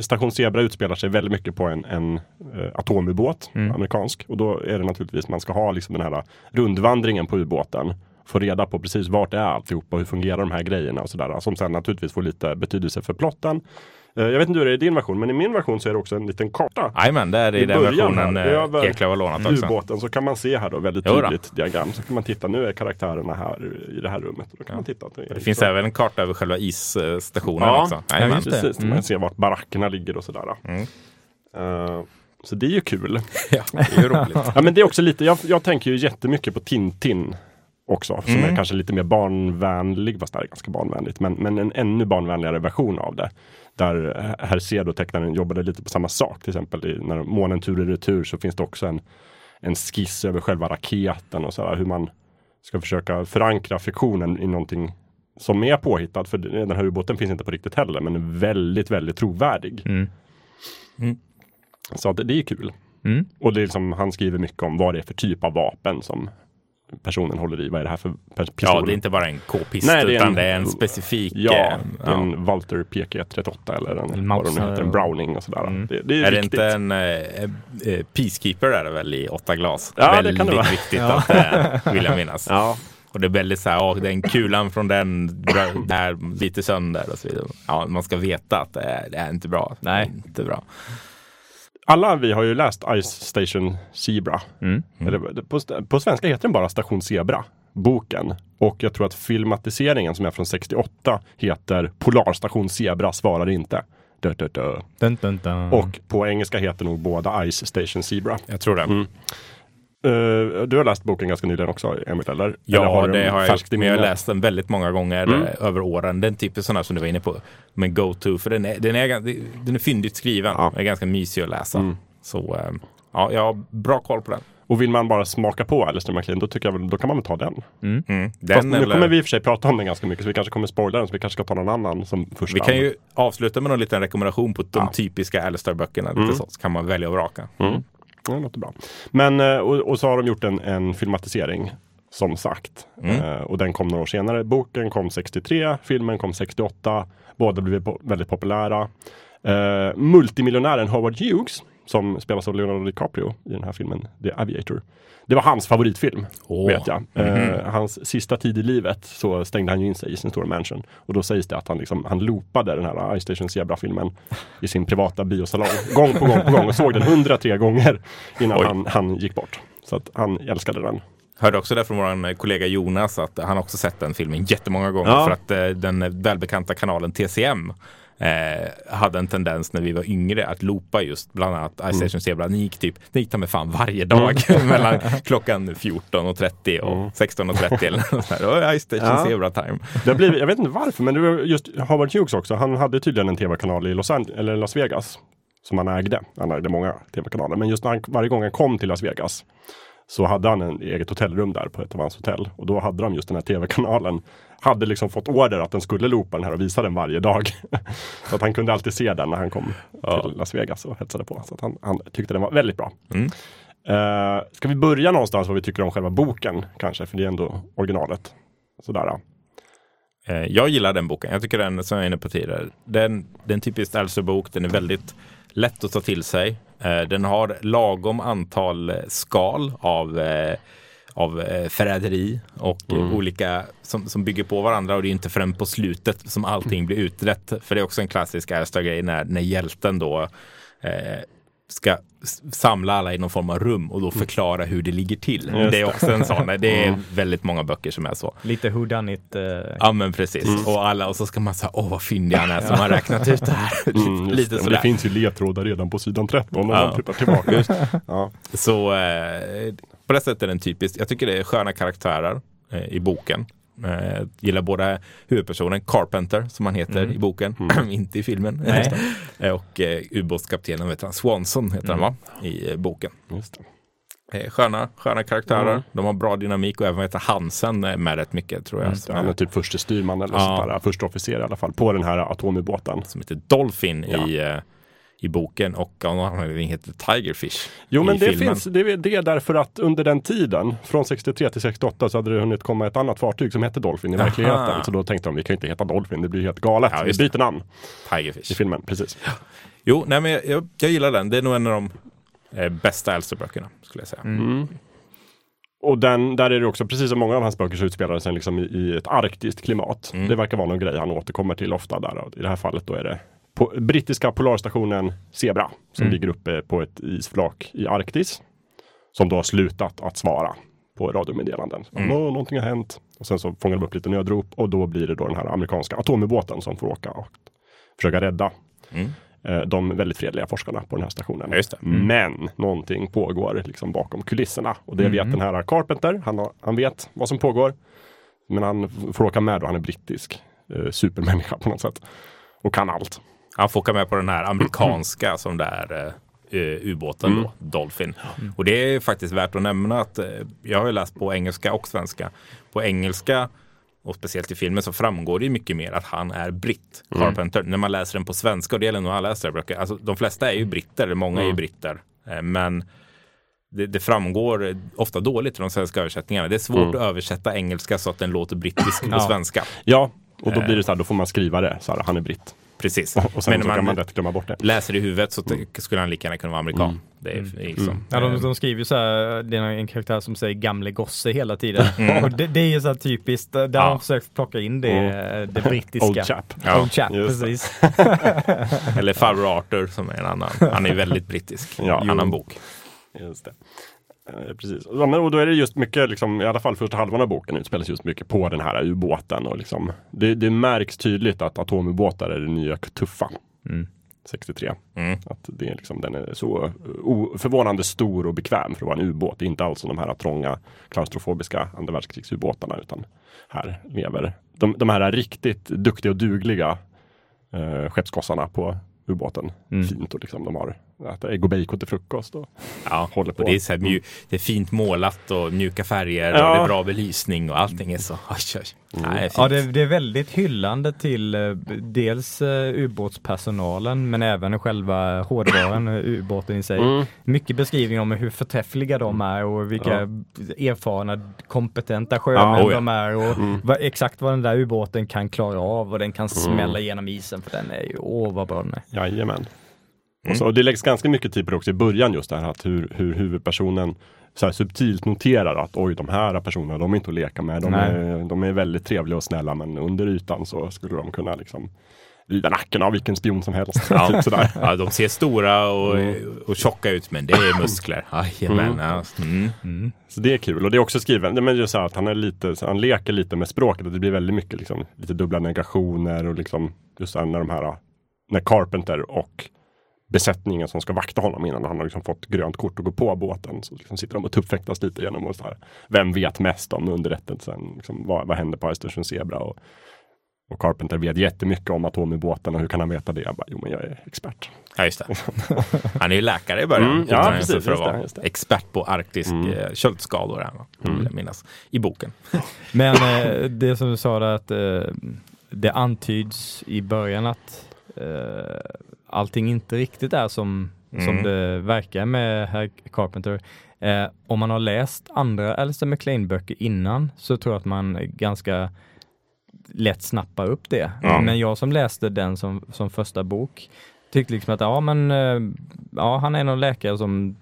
Station Zebra utspelar sig väldigt mycket på en, en eh, atomubåt, amerikansk. Och då är det naturligtvis, man ska ha liksom den här rundvandringen på ubåten. Få reda på precis vart är alltihop och hur fungerar de här grejerna och sådär. Som sen naturligtvis får lite betydelse för plotten. Eh, jag vet inte hur det är i din version, men i min version så är det också en liten karta Jajamän, det i den versionen här, eh, Eklöf har lånat också. ubåten så kan man se här då väldigt tydligt diagram. Så kan man titta, nu är karaktärerna här i det här rummet. Då kan man titta. Det finns så. även en karta över själva isstationen Ja, också. ja, Jajamän. det. Precis, man ser vart barackerna ligger och sådär. Mm. Eh, så det är ju kul. *laughs* Ja, det är ju roligt. *laughs* Ja, men det är också lite, jag, jag tänker ju jättemycket på Tintin också, som är kanske lite mer barnvänlig, fast det här är ganska barnvänligt, men, men en ännu barnvänligare version av det. Där Hercedo, tecknaren, jobbade lite på samma sak. Till exempel i, när månen tur i retur så finns det också en, en skiss över själva raketen och sådär, hur man ska försöka förankra fiktionen i någonting som är påhittat. För den här ubåten finns inte på riktigt heller, men är väldigt, väldigt trovärdig. Mm. Så att det, det är kul. Mm. Och det är liksom, han skriver mycket om vad det är för typ av vapen som personen håller i. Vad är det här för pistol? Ja, det är inte bara en k-pist Nej, det är utan en- det är en specifik... Ja, eh, det är en Walter PK38 eller en, En vad de heter, en Browning och sådär. Mm. Det, det är, Är det inte en eh, eh, Peacekeeper är det väl i åtta glas? Ja, det väldigt kan det vara. viktigt att det är, vill jag minnas. Ja, Och det är väldigt så här, ja, den kulan från den där lite sönder och så vidare. Ja, man ska veta att det är, det är inte bra. Nej. Det Inte bra. Alla vi har ju läst Ice Station Zebra. Mm. Eller, på, på svenska heter den bara Station Zebra, boken. Och jag tror att filmatiseringen som är från 68 heter Polarstation Zebra svarar inte. Dö, dö, dö. Dun, dun, dun. Och på engelska heter nog båda Ice Station Zebra. Jag tror det. Mm. Eh, du har läst boken ganska nyligen också, Emil, eller? eller Ja, du det den har jag gjort. Men jag har läst den väldigt många gånger Mm. eh, över åren. Den typen sådana som du var inne på. Men go-to, för den är, den är, den är fyndigt skriven. Ja. Den är ganska mysig att läsa. Mm. Så eh, ja, jag har bra koll på den. Och vill man bara smaka på Alistair MacLean, då tycker jag väl, då kan man väl ta den. Mm. Fast Den nu eller, kommer vi i och för sig prata om den ganska mycket, så vi kanske kommer spoila den, så vi kanske ska ta någon annan som första. vi kan ju avsluta med någon liten rekommendation på de Ja. typiska Alistair-böckerna. Mm. så kan man välja och vraka. Mm. Det låter bra. Men, eh, och, och så har de gjort en, en filmatisering, som sagt. Mm. Eh, och den kom några år senare. Boken kom 63, filmen kom 68. Båda blev po- väldigt populära. Eh, multimiljonären Howard Hughes, som spelas av Leonardo DiCaprio i den här filmen, The Aviator. Det var hans favoritfilm, Åh. vet jag. Eh, Mhm. hans sista tid i livet så stängde han ju in sig i sin stora mansion. Och då sägs det att han, liksom, han loopade den här Ice Station Zebra-filmen i sin privata biosalong. *laughs* Gång på gång på gång och såg den 103 gånger innan han, han gick bort. Så att han älskade den. Hörde också det från vår kollega Jonas att han också sett den filmen jättemånga gånger Ja. för att eh, den välbekanta kanalen TCM eh, hade en tendens när vi var yngre att loopa just bland annat Mm. Ice Station Zebra. Den gick typ, den gick ta med fan varje dag *laughs* mellan klockan 14.30 och Mm. 16.30 eller något sånt där. Det var Ice Station Ja. Zebra time. Det blivit, jag vet inte varför, men det var just Howard Hughes också. Han hade tydligen en tv-kanal i Los, Angeles, eller Las Vegas. Som han ägde. Han ägde många tv-kanaler. Men just när han, varje gång han kom till Las Vegas så hade han en eget hotellrum där på ett av hans hotell. Och då hade de just den här tv-kanalen. Hade liksom fått order att den skulle loopa den här och visa den varje dag. *laughs* så att han kunde alltid se den när han kom till Las Vegas och hetsade på. Så att han, han tyckte den var väldigt bra. Mm. Eh, ska vi börja någonstans vad vi tycker om själva boken kanske? För det är ändå originalet. Sådär. Eh, Jag gillar den boken. Jag tycker den, som jag är inne på tidigare, den, den är en typisk Elser-bok. Den är väldigt lätt att ta till sig. Eh, Den har lagom antal skal av, av eh, förräderi och eh, olika som, som bygger på varandra. Och det är inte förrän på slutet som allting blir utrett. För det är också en klassisk Elster-grej när, när hjälten då eh, ska samla alla i någon form av rum och då förklara hur det ligger till. Mm. Just det är också en sån. Det är väldigt många böcker som är så. Lite who done it. eh, Ja men precis. Och, alla, och så ska man säga, åh vad fyndig han är som har räknat ut det här. *laughs* Mm, Lite det. Sådär. det finns ju ledtrådar redan på sidan 13 om Ja. man tittar tillbaka. *laughs* ja. Så eh, på det sättet är den typisk. Jag tycker det är sköna karaktärer eh, i boken. Eh, gillar både huvudpersonen Carpenter som han heter i boken, *clears throat* inte i filmen. Nej. Eh, och eh, ubåtskaptenen vet han, Swanson heter han va? I eh, boken. Just det. Eh, sköna, sköna karaktärer. Mm. De har bra dynamik och även heter Hansen är med rätt mycket tror jag. Han är typ förste styrman eller Ja. sånt där, första officer i alla fall, på den här atomubåten. som heter Dolphin Ja. i, eh, i boken och av någon anledning heter Tigerfish Jo i men det filmen. finns, det är, det är därför att under den tiden, från 63 till 68, så hade det hunnit komma ett annat fartyg som hette Dolphin i Aha. verkligheten. Så då tänkte de, vi kan inte heta Dolphin, det blir helt galet. Ja, vi byter namn i Tigerfish. filmen, precis. Jo, nej, men jag, jag, jag gillar den. Det är nog en av de eh, bästa Elster-böckerna skulle jag säga. Mm. Och den, där är det också, precis som många av hans böcker så utspelar det sig liksom i, i ett arktiskt klimat. Mm. Det verkar vara någon grej han återkommer till ofta där. Och I det här fallet då är det på, brittiska polarstationen Zebra som Mm. ligger uppe på ett isflak i Arktis. Som då har slutat att svara på radiomeddelanden. Mm. "Nå, Någonting har hänt. Och sen så fångar de upp lite nödrop och då blir det då den här amerikanska atomubåten som får åka och försöka rädda Mm. eh, de väldigt fredliga forskarna på den här stationen. Det. Men någonting pågår liksom bakom kulisserna och det vet den här Carpenter. Han, har, han vet vad som pågår. Men han får åka med då, han är brittisk eh, supermänniska på något sätt. Och kan allt. Han får åka med på den här amerikanska som det är eh, ubåten Mm. då, Dolphin. Och det är faktiskt värt att nämna att eh, jag har ju läst på engelska och svenska. På engelska och speciellt i filmen så framgår det ju mycket mer att han är britt, Mm. Carpenter. När man läser den på svenska, och det gäller nog alla läsare böcker, alltså de flesta är ju britter, många är Mm. ju britter. Eh, Men det, det framgår ofta dåligt i de svenska översättningarna. Det är svårt Mm. att översätta engelska så att den låter brittisk på Ja. svenska. Ja, och då blir det så här, då får man skriva det så här, han är britt. Precis. Och sen Men så när kan man lätt glömma bort det. läser i huvudet så t- skulle han lika gärna kunna vara amerikan. Det är, det är liksom, Ja, de, eh, de skriver ju så här, det är en karaktär som säger gamle gosse hela tiden. *laughs* Och det, det är ju så här typiskt, där Ja. har de försökt plocka in det, det brittiska. Old chap. Ja, Old chap, just precis. *laughs* Eller farbror Arthur som är en annan. Han är väldigt brittisk. Ja. annan bok. Just det. Eh, Precis. Och då är det just mycket, liksom, i alla fall första halvan av boken utspelas just mycket på den här ubåten. Och liksom, det, det märks tydligt att atomubåtar är det nya tuffa. Mm. 63. Mm. Att det är liksom, den är så förvånande stor och bekväm för att vara en ubåt. Det är inte alls som de här trånga klaustrofobiska andra världskrigsubåtarna. Utan här lever de, de här riktigt duktiga och dugliga eh, skeppsgossarna på ubåten. Mm. Fint och liksom de har äter ägg och bacon till frukost. Och, Ja, Håller på. och det, är så här, det är fint målat och mjuka färger Ja. och det är bra belysning och allting är så... *laughs* Oj, oj. Ja, det är. Ja, det, det är väldigt hyllande till eh, dels eh, ubåtspersonalen men även själva hårdvaran, eh, ubåten i sig. Mm. Mycket beskrivning om hur förträffliga de är och vilka erfarna, kompetenta sjömän Ja, oh ja. de är och Mm. vad, exakt vad den där ubåten kan klara av och den kan smälla igenom isen för den är ju, åh vad bra den är. Jajamän. Och, så, och det läggs ganska mycket tid på det också i början just det här att hur, hur huvudpersonen så här subtilt noterar att oj, de här personerna, de är inte att leka med. De, Nej. är, de är väldigt trevliga och snälla, men under ytan så skulle de kunna liksom rida nacken av vilken spion som helst. Ja. *laughs* typ sådär. *laughs* Ja, de ser stora och, och tjocka ut, men det är muskler. Jajamän. Ja. Mm. Så det är kul. Och det är också skrivet, men just så här att han är lite, så han leker lite med språket. Och det blir väldigt mycket liksom, lite dubbla negationer och liksom just här, när de här, när Carpenter och besättningen som ska vakta honom innan han har liksom fått grönt kort och gå på båten. Så liksom sitter de och tuppfäktas lite genom och så här, vem vet mest om underrättelsen? Liksom, vad, vad händer på Östersjön Zebra? Och, och Carpenter vet jättemycket om atomubåten och hur kan han veta det? Jag bara, jo men jag är expert. Ja, just det. Han är ju läkare i början. Mm, ja, precis, för att just det, vara just det. expert på arktisk Mm. eh, köldskador. Här, vill jag minnas. I boken. *laughs* Men eh, det som du sa där att eh, det antyds i början att eh, allting inte riktigt är som, som Mm. det verkar med herr Carpenter. Eh, om man har läst andra Alistair MacLean-böcker innan så tror jag att man ganska lätt snappar upp det. Ja. Men jag som läste den som, som första bok tyckte liksom att ja men eh, ja, han är någon läkare som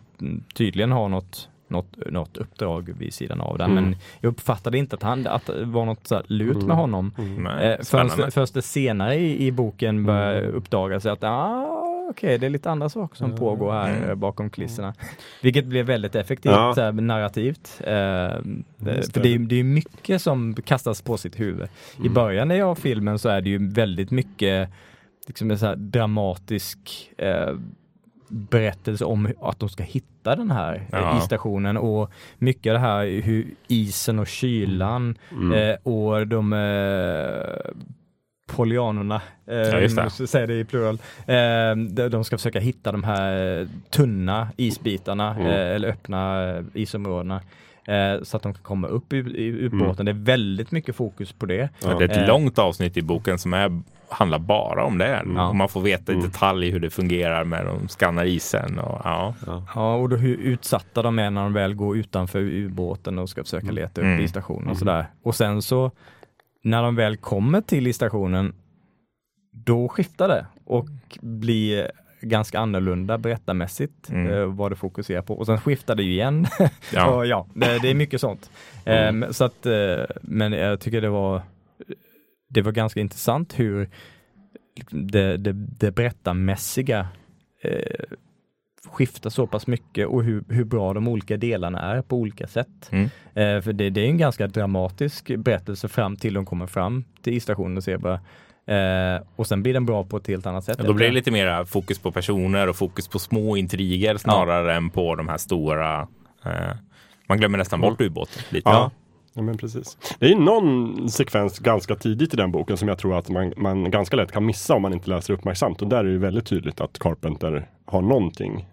tydligen har något något, något uppdrag vid sidan av det. Mm. Men jag uppfattade inte att, han, att det var något så här lut med honom. Nej, Eh, först, först det senare i, i boken börjar uppdagas att ah, okej, det är lite andra saker som pågår här Mm. eh, bakom kulisserna. Vilket blev väldigt effektivt Ja. här, narrativt. Eh, för det. det är, det är mycket som kastas på sitt huvud. Mm. I början av filmen så är det ju väldigt mycket liksom en så här dramatisk eh, berättelse om att de ska hitta den här eh, Ja. i stationen och mycket det här hur isen och kylan Mm. eh, och de eh, polianerna, eh, Ja, det. säga det i plural, eh, de, ska försöka hitta de här tunna isbitarna Mm. eh, eller öppna isområdena eh, så att de kan komma upp i, i Mm. ubåten. Det är väldigt mycket fokus på det. Ja, det är ett långt avsnitt i boken som är, handlar bara om det. Ja. Och man får veta i Mm. detalj hur det fungerar med de skannar isen. Och, ja. Ja, och då hur utsatta de är när de väl går utanför ubåten och ska försöka leta upp Mm. i stationen och sådär. Och sen så när de väl kommer till i stationen, då skiftar det och blir ganska annorlunda berättarmässigt Mm. eh, vad det fokuserar på. Och sen skiftar det ju igen. *laughs* Ja. ja det, det är mycket sånt. Mm. Ehm, så att, eh, men jag tycker det var, det var ganska intressant hur det, det, det berättarmässiga eh, skiftar så pass mycket och hur, hur bra de olika delarna är på olika sätt. Mm. Eh, för det, det är en ganska dramatisk berättelse fram till de kommer fram till isstationen och Zebra. Eh, och sen blir den bra på ett helt annat sätt. Då blir det lite mer fokus på personer och fokus på små intriger snarare än på de här stora. Eh, man glömmer nästan bort ubåten lite. Ja. Ja, men precis. Det är någon sekvens ganska tidigt i den boken som jag tror att man, man ganska lätt kan missa om man inte läser uppmärksamt. Och där är det väldigt tydligt att Carpenter har någonting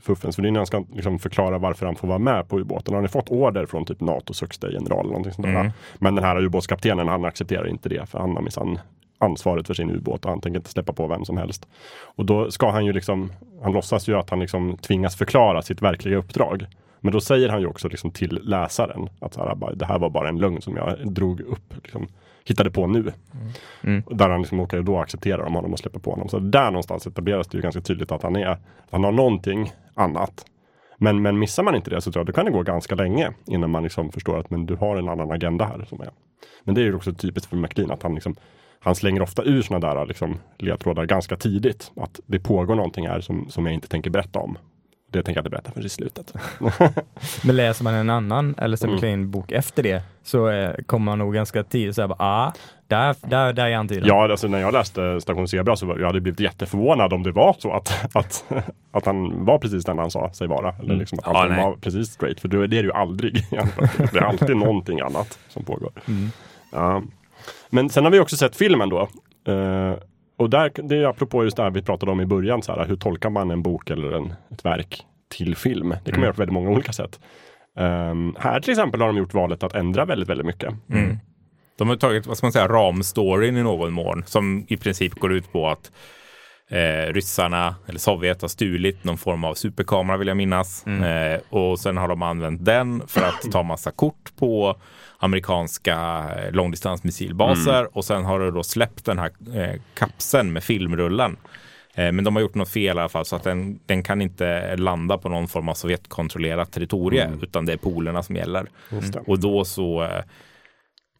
fuffens. För det är när han ska liksom förklara varför han får vara med på ubåten. Han har fått order från typ NATOs högsta general. Eller någonting sånt där. Mm. Men den här ubåtskaptenen han accepterar inte det. För han har minsann ansvaret för sin ubåt och han tänker inte släppa på vem som helst. Och då ska han ju liksom, han låtsas ju att han liksom tvingas förklara sitt verkliga uppdrag. Men då säger han ju också liksom till läsaren att så här, det här var bara en lögn som jag drog upp, liksom, hittade på nu. Mm. Där han liksom, okej, då accepterar de honom och släpper på honom. Så där någonstans etableras det ju ganska tydligt att han är, att han har någonting annat. Men, men missar man inte det så tror jag då kan det gå ganska länge innan man liksom förstår att men du har en annan agenda här. Som är. Men det är ju också typiskt för McLean att han liksom han slänger ofta ur sådana där liksom, ledtrådar ganska tidigt. Att det pågår någonting här som, som jag inte tänker berätta om. Det tänker jag inte berätta förrän i slutet. *laughs* Men läser man en annan eller Mm. Sam bok efter det så eh, kommer man nog ganska tidigt säga ah, där, där, där är antydan. Ja, alltså när jag läste Station Zebra så var, jag hade blivit jätteförvånad om det var så att, *laughs* att, att han var precis den han sa sig vara. Eller liksom att Ja, han nej. var precis straight. För det är det ju aldrig. *laughs* det är alltid någonting annat som pågår. Ja. Men sen har vi också sett filmen då. Eh, och där, det är apropå just det här vi pratade om i början. Så här, hur tolkar man en bok eller en, ett verk till film? Det kan man göra på väldigt många olika sätt. Ehm, här till exempel har de gjort valet att ändra väldigt, väldigt mycket. De har tagit, vad ska man säga, ramstoryn i någon mån som i princip går ut på att eh, ryssarna eller Sovjet har stulit någon form av superkamera vill jag minnas. Eh, och sen har de använt den för att ta massa kort på amerikanska eh, långdistansmissilbaser och sen har de då släppt den här eh, kapseln med filmrullen. Eh, Men de har gjort något fel i alla fall så att den, den kan inte landa på någon form av Sovjetkontrollerat territorium utan det är polerna som gäller. Och då så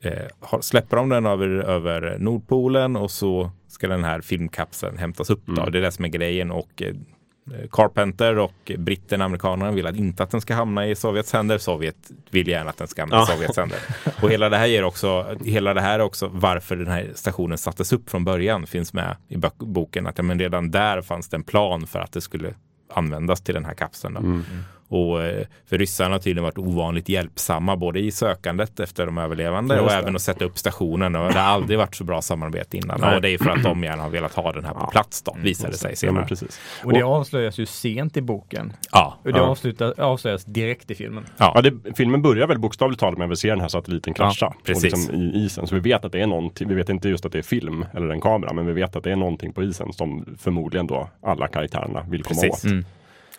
eh, släpper de den över, över Nordpolen och så ska den här filmkapseln hämtas upp. Då. Det är det som är grejen och eh, Carpenter och britterna, amerikanerna vill att inte att den ska hamna i Sovjets händer. Sovjet vill gärna att den ska hamna i Sovjets händer. Och hela det här ger också, hela det här är också varför den här stationen sattes upp från början finns med i bok- boken. Att ja, men redan där fanns det en plan för att det skulle användas till den här kapseln. Då. Och eh, för ryssarna har tydligen varit ovanligt hjälpsamma både i sökandet efter de överlevande och även att sätta upp stationen. Och det har aldrig varit så bra samarbete innan. Nej. Och det är för att de gärna har velat ha den här på plats då, visade det sig Ja, senare. precis. Och det avslöjas ju sent i boken. Ja, Och det Ja. avslutas, avslöjas direkt i filmen. ja. Ja, det, filmen börjar väl bokstavligt talat med att vi ser den här satelliten krascha. liksom i isen. Så vi vet att det är någonting. Vi vet inte just att det är film eller en kamera. Men vi vet att det är någonting på isen som förmodligen då alla karaktärerna vill komma Precis. åt. Mm.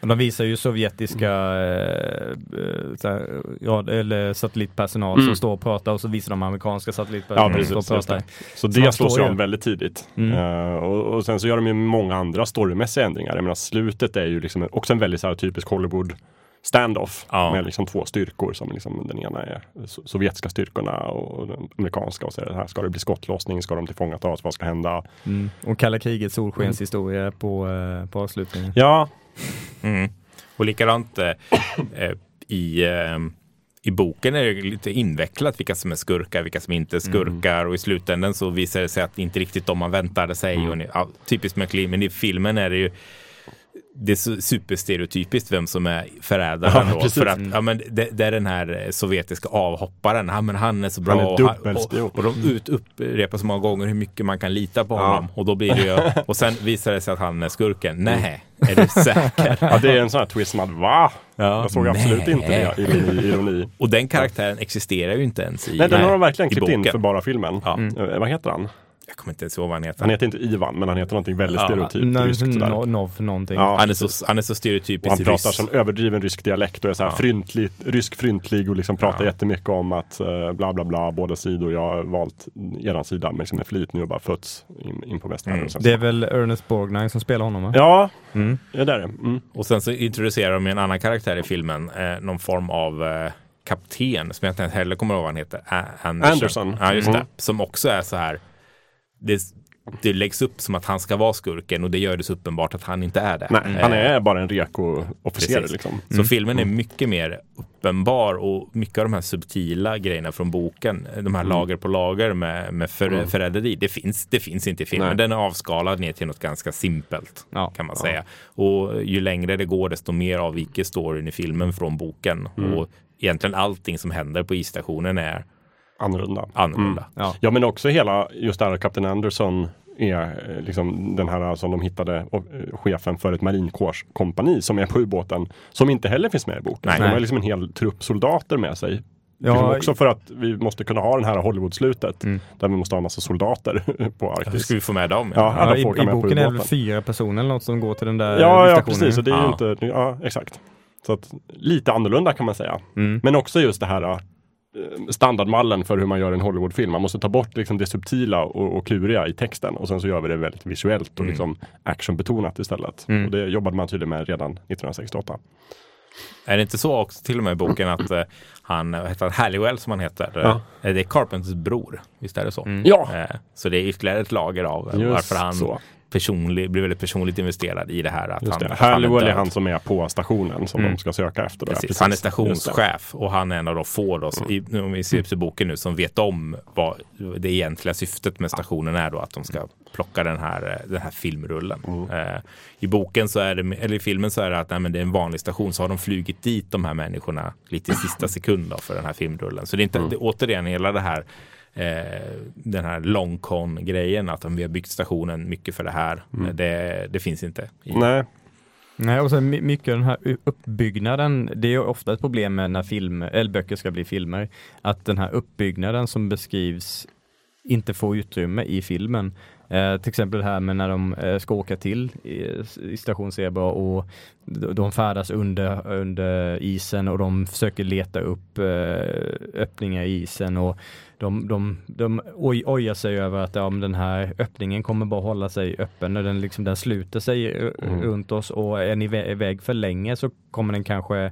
Och de visar ju sovjetiska eh, eh, så här, ja, eller satellitpersonal som står och pratar och så visar de amerikanska Mm. Ja, satellitpersonal precis. som står och pratar. det. Så Så det slås ju om väldigt tidigt. Mm. Eh, och, och sen så gör de ju många andra storymässiga ändringar. Jag menar slutet är ju liksom också en väldigt så här, typisk Hollywood standoff. Ja. Med liksom två styrkor som liksom den ena är so- sovjetiska styrkorna och den amerikanska. Och så här, ska det bli skottlossning? Ska de tillfångatas? Vad ska hända? Mm. Och kalla krigets solskenshistoria på, eh, på avslutningen. Ja, Mm. Och likadant eh, eh, i, eh, i boken är det lite invecklat vilka som är skurkar, vilka som inte är skurkar och i slutändan så visar det sig att inte riktigt de man väntade sig. Och ni, ja, typiskt McLean, men i filmen är det ju det är superstereotypiskt vem som är förrädaren Ja, då. precis. För att ja, men det, det är den här eh, sovjetiska avhopparen. Ja, men han är så bra. Han är och, han- och, och de ut, upprepar så många gånger hur mycket man kan lita på honom. Och då blir det ju, *laughs* och sen visar det sig att han är skurken. Nej, är du säker? ja, det är en sån här twist som att va? Ja. Jag såg absolut Nej. inte det. Ironi. ironi. Och den karaktären existerar ju inte ens i Nej, den har de verkligen i klippt in för bara filmen. Ja. Eh, vad heter han? Jag kommer inte ens ihåg vad han heter. Han heter inte Ivan, men han heter någonting väldigt Ja. stereotypt Nej, ryskt. no, Nov någonting. Ja, Han är så, han är så Och stereotypisk han pratar ryss. som överdriven rysk dialekt och är så här Ja. fryntlig, rysk fryntlig och liksom pratar Ja. jättemycket om att eh, bla bla bla, båda sidor. Jag har valt eran sida med, liksom med flit nu och bara fötts in, in på västvärlden. Mm. Det är väl Ernest Borgnine som spelar honom va? Ja, Mm. ja, det är det. Mm. Och sen så introducerar de en annan karaktär i filmen. Eh, någon form av eh, kapten som jag inte heller kommer ihåg vad han heter. Anderson. Anderson. Ja, just Mm. det. Som också är så här. Det, det läggs upp som att han ska vara skurken och det gör det så uppenbart att han inte är det. Nej, Eh, han är bara en reko-officer liksom. Så filmen är mycket mer uppenbar och mycket av de här subtila grejerna från boken, de Mm. här lager på lager med, med för, förräderi, det finns, det finns inte i filmen. Nej. Den är avskalad ner till något ganska simpelt Ja. kan man säga. Och ju längre det går desto mer avviker storyn i filmen från boken. Mm. Och egentligen allting som händer på isstationen är Annorlunda. annorlunda. Ja. Ja, men också hela just det här att Kapten Anderson är eh, liksom den här som de hittade och, eh, chefen för ett marinkårskompani som är på ubåten som inte heller finns med i boken. Nej. Så de har liksom en hel trupp soldater med sig. Ja, liksom också för att vi måste kunna ha den här Hollywood-slutet Mm. där vi måste ha en massa soldater *laughs* på Hur Arktis. ska vi få med dem? Ja, Ja, i, I boken är det fyra personer eller något som går till den där Ja, ja precis. Och det är Ja. ju inte, ja exakt. Så att, lite annorlunda kan man säga. Mm. Men också just det här eh, standardmallen för hur man gör en Hollywoodfilm. Man måste ta bort liksom det subtila och, och kluriga i texten och sen så gör vi det väldigt visuellt och Mm. liksom actionbetonat istället. Mm. Och det jobbade man tydligen med redan 1968. Är det inte så också till och med i boken att eh, han, heter Halliwell som han heter, Ja. eh, det är Carpenters bror. Visst är det så? Ja, Eh, så det är ytterligare ett lager av eh, varför han så. Personlig, blir väldigt personligt investerad i det här. Att Just han, det. Halliwell är han som är på stationen som Mm. de ska söka efter. Ja, Precis. Han är stationschef och han är en av de få då, som, i, om vi ser boken nu som vet om vad det egentliga syftet med stationen är då att de ska plocka den här, eh, den här filmrullen. Mm. Eh, I boken så är det, eller i filmen så är det att nej, det är en vanlig station så har de flugit dit de här människorna lite i sista sekund då, för den här filmrullen. Så det är inte, Mm. det, återigen hela det här den här long con grejen att vi har byggt stationen mycket för det här. Mm. Eh, Det, det finns inte. I, Nej, Nej, och sen my- mycket av den här uppbyggnaden, det är ju ofta ett problem med när film, eller böcker ska bli filmer, att den här uppbyggnaden som beskrivs inte får utrymme i filmen. Eh, till exempel här med när de eh, ska åka till i, i station Zebra och de färdas under, under isen och de försöker leta upp eh, öppningar i isen och de, de, de oj, ojar sig över att ja, den här öppningen kommer bara hålla sig öppen och den, liksom, den sluter sig eh, Mm. runt oss och är ni vä- iväg för länge så kommer den kanske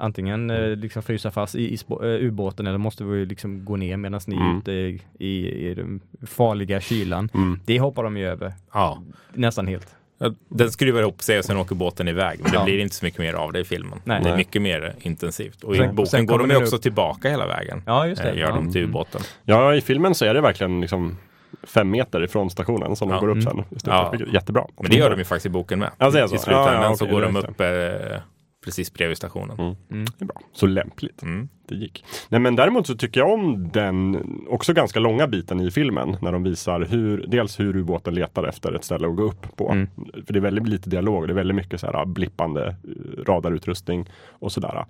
antingen eh, liksom frysa fast i, i eh, ubåten eller måste vi liksom gå ner medan ni är Mm. ute i, i, i den farliga kylan. Mm. Det hoppar de ju över ja. nästan helt. Ja, Den skruvar ihop sig och sen åker båten iväg. Men Ja. det blir inte så mycket mer av det i filmen. Nej. Det är mycket mer intensivt. Och i Sen- boken sen går de ju också upp- tillbaka hela vägen. Ja, just det. Eh, Gör Ja. de till ubåten. Ja, i filmen så är det verkligen liksom fem meter ifrån stationen som Ja. de går upp Mm. sen. Just det, Ja. Jättebra. Men det gör de ju faktiskt i boken med. Ja, det är så. I slutändan Ja, ja, så går de upp eh, precis bredvid stationen. Mm. Mm. Det är bra. Så lämpligt. Mm. Det gick. Nej men däremot så tycker jag om den också ganska långa biten i filmen när de visar hur, dels hur ubåten letar efter ett ställe att gå upp på. Mm. För det är väldigt lite dialog, det är väldigt mycket så här blippande eh, radarutrustning och sådär.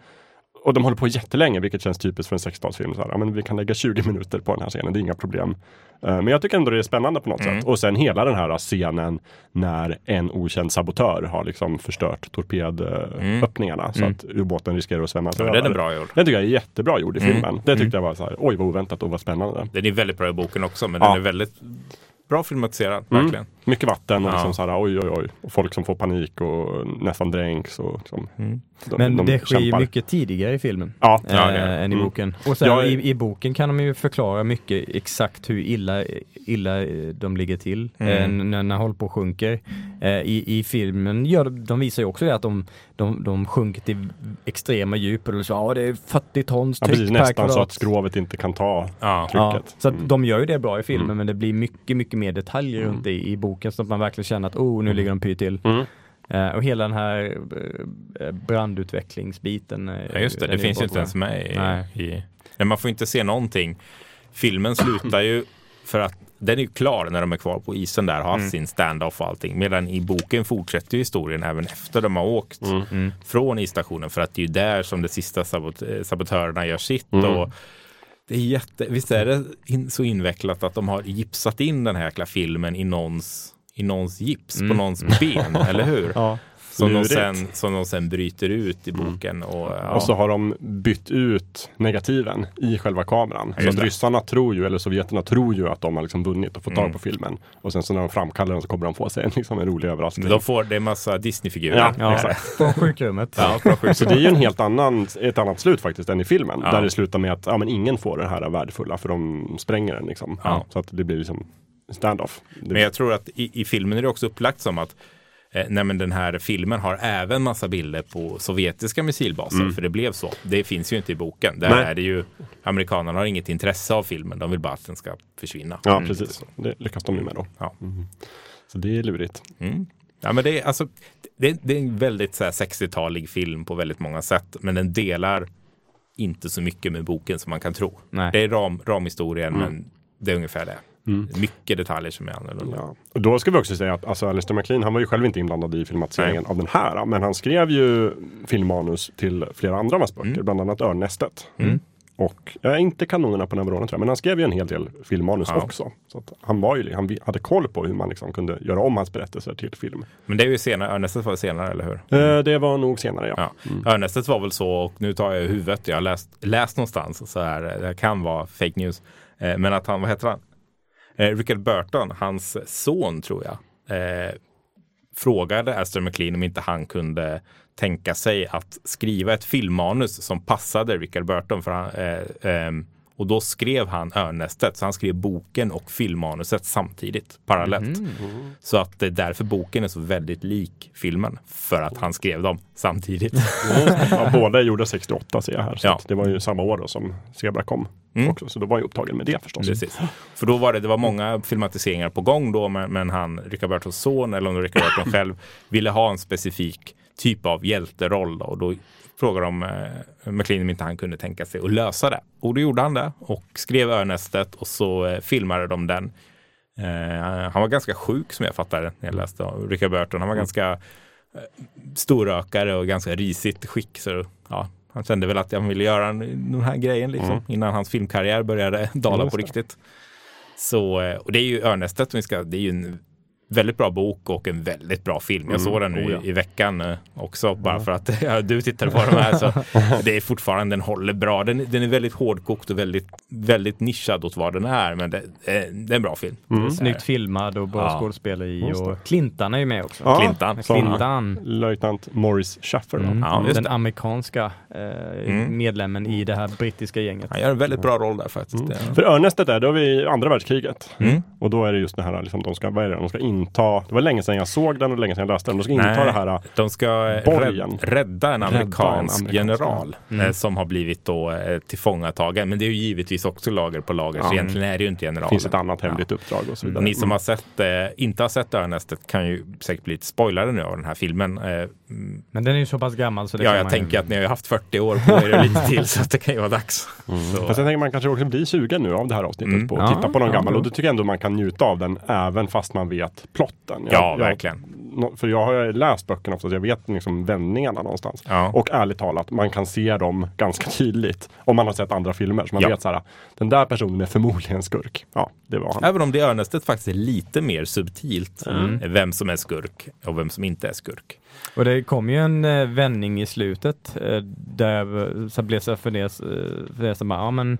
Och de håller på jättelänge, vilket känns typiskt för en 60-talsfilm. Så här, ja, men vi kan lägga 20 minuter på den här scenen, det är inga problem. Eh, Men jag tycker ändå det är spännande på något Mm. sätt. Och sen hela den här scenen när en okänd sabotör har liksom förstört torpedöppningarna så Mm. att ubåten riskerar att svämmas Ja, men över. den är bra gjord. Den tycker jag är jättebra gjord i Mm. filmen. Det tyckte jag var så här, oj vad oväntat och vad spännande. Den är väldigt bra i boken också, men Ja. den är väldigt bra filmatiserad. Mm. Verkligen. Mycket vatten och Ja. liksom så här, oj oj oj. Och folk som får panik och nästan dränks. Och liksom, Mm. de, Men de det sker ju kämpar. mycket tidigare i filmen. Ja, Ja, eh, är det. än i Mm. boken. Och sen Ja, i, i boken kan de ju förklara mycket exakt hur illa, illa eh, de ligger till Mm. eh, när, när håller på sjunker. Eh, i, I filmen gör de, visar ju också det att de, de, de sjunker till extrema djup och så, ja det är 40 tons ja tryck precis, per nästan så kvadrat. att skrovet inte kan ta Ja. Ja, trycket. så att Mm. de gör ju det bra i filmen Mm. men det blir mycket, mycket mer detaljer runt det i boken så att man verkligen känner att oh, nu ligger de pyrt till. Mm. Eh, och hela den här eh, brandutvecklingsbiten. eh, Ja, just det. Det finns ju inte ens med i, Nej. i... Nej, man får inte se någonting. Filmen slutar ju för att den är ju klar när de är kvar på isen där, har Mm. sin stand-off och allting. Medan i boken fortsätter ju historien även efter de har åkt Mm. Från isstationen. För att det är ju där som de sista sabot sabotörerna gör sitt. Mm. Och det är jätte, visst är det in, så invecklat att de har gipsat in den här jäkla filmen i någons, i någons gips, Mm. på någons ben, *laughs* eller hur? Ja. Som de, sen, som de sen bryter ut i boken. Och, ja. Och så har de bytt ut negativen i själva kameran. Ja, så att ryssarna tror ju, eller sovjeterna tror ju att de har liksom vunnit och fått tag Mm. på filmen. Och sen så när de framkallar den så kommer de få sig en, liksom en rolig överraskning. Men de får, det är massa Disney-figurer. Ja, Ja, exakt. *laughs* Från sjukrummet. Ja, från sjukhus. Så det är ju en helt annan, ett annat slut faktiskt än i filmen. Ja. Där det slutar med att ja, men ingen får det här värdefulla för de spränger den. Liksom. Ja. Så att det blir liksom standoff. Men jag tror att i, i filmen är det också upplagt som att Eh, nej men den här filmen har även massa bilder på sovjetiska missilbaser, för det blev så. Det finns ju inte i boken. Där Nej. är det ju, amerikanerna har inget intresse av filmen, de vill bara att den ska försvinna. Ja, precis. Det lyckas de ju med då. Ja. Så det är lurigt. Mm. Ja, men det, är, alltså, det, det är en väldigt så här, 60-talig film på väldigt många sätt, men den delar inte så mycket med boken som man kan tro. Nej. Det är ram, ramhistorien, men det är ungefär det. Mycket detaljer som är annorlunda. Ja. Och då ska vi också säga att alltså, Alistair MacLean, han var ju själv inte inblandad i filmatiseringen av den här. Men han skrev ju filmmanus till flera andra av hans böcker, bland annat Örnnästet. Och jag är inte kanonerna på Navarone tror jag, men han skrev ju en hel del filmmanus Ja. också. Så att han, var ju, han hade koll på hur man liksom kunde göra om hans berättelser till film. Men det är ju senare, Örnästet var senare, eller hur? Eh, det var nog senare ja. Ja. Örnästet var väl så, och nu tar jag huvudet, jag har läst, läst någonstans, så här, det kan vara fake news, eh, men att han, vad heter han? Eh, Richard Burton, hans son tror jag, eh, frågade Aston McLean om inte han kunde tänka sig att skriva ett filmmanus som passade Richard Burton. För han, eh, ehm, och då skrev han Örnästet, så han skrev boken och filmmanuset samtidigt, parallellt. Så att det är därför boken är så väldigt lik filmen, för att han skrev dem samtidigt. *laughs* ja båda gjorde 68 ser jag här. Så Ja. det var ju samma år då som Zebra kom. Mm. Också, så då var jag upptagen med det förstås. Precis. För då var det, det var många filmatiseringar på gång då, men, men han, Richard Burtons son, eller om det var Richard Burton *laughs* själv, ville ha en specifik typ av hjälteroll. Då, och då frågade de eh, McLean om inte han kunde tänka sig att lösa det. Och då gjorde han det och skrev Örnästet och så eh, filmade de den. Eh, han var ganska sjuk som jag fattade när jag läste om Richard Burton. Han var ganska eh, storrökare och ganska risigt skick. Så, ja, han kände väl att han ville göra den här grejen liksom, innan hans filmkarriär började dala på riktigt. Så, och det är ju Örnästet, som vi ska, det är ju en väldigt bra bok och en väldigt bra film. Jag såg den nu Oh, ja. i, veckan eh, också, bara för att *laughs* ja, du tittade på den här. Så *laughs* det är fortfarande, den håller bra. Den, den är väldigt hårdkokt och väldigt, väldigt nischad åt vad den är, men det, eh, det är en bra film. Snyggt filmad och bra Ja. skådespelare i Just det. och Clintan är ju med också. Ja, Clintan. Clintan. Löjtnant Morris Schaffer. då. Mm. Ja, den det. amerikanska eh, medlemmen i det här brittiska gänget. Han gör en väldigt bra roll där faktiskt. Ja. För Örnästet är, då är vi andra världskriget. Mm. Och då är det just det här, liksom, de ska, vad är det, de ska inta, det var länge sedan jag såg den och länge sedan jag läste den, de ska inta det här, de ska borgen. rädd, rädda en amerikansk amerikansk, general eh, som har blivit då eh, tillfångatagen. Men det är ju givetvis också lager på lager, så Ja. egentligen är det ju inte generalen. finns ett annat hemligt uppdrag och så vidare. Ni som har sett, eh, inte har sett Örnästet kan ju säkert bli lite spoilade nu av den här filmen. Mm, Men den är ju så pass gammal så det ja, kan jag man tänker ju... att ni har ju haft 40 år på er och lite till så att det kan ju vara dags. Så, Fast jag tänker man kanske också blir sugen nu av det här avsnittet Mm. på att Ja, titta på någon ja. gammal och då tycker jag ändå man kan njuta av den även fast man vet plotten. Jag, Ja, jag, verkligen. För jag har ju läst böckerna ofta, så jag vet liksom vändningarna någonstans. Ja. Och ärligt talat, man kan se dem ganska tydligt om man har sett andra filmer. Så man Ja. vet så här, den där personen är förmodligen skurk. Ja, det var han. Även om det i Örnästet faktiskt är lite mer subtilt Mm. eh, vem som är skurk och vem som inte är skurk. Och det kom ju en eh, vändning i slutet eh, där så blev jag funders, eh, fundersam, bara, ja men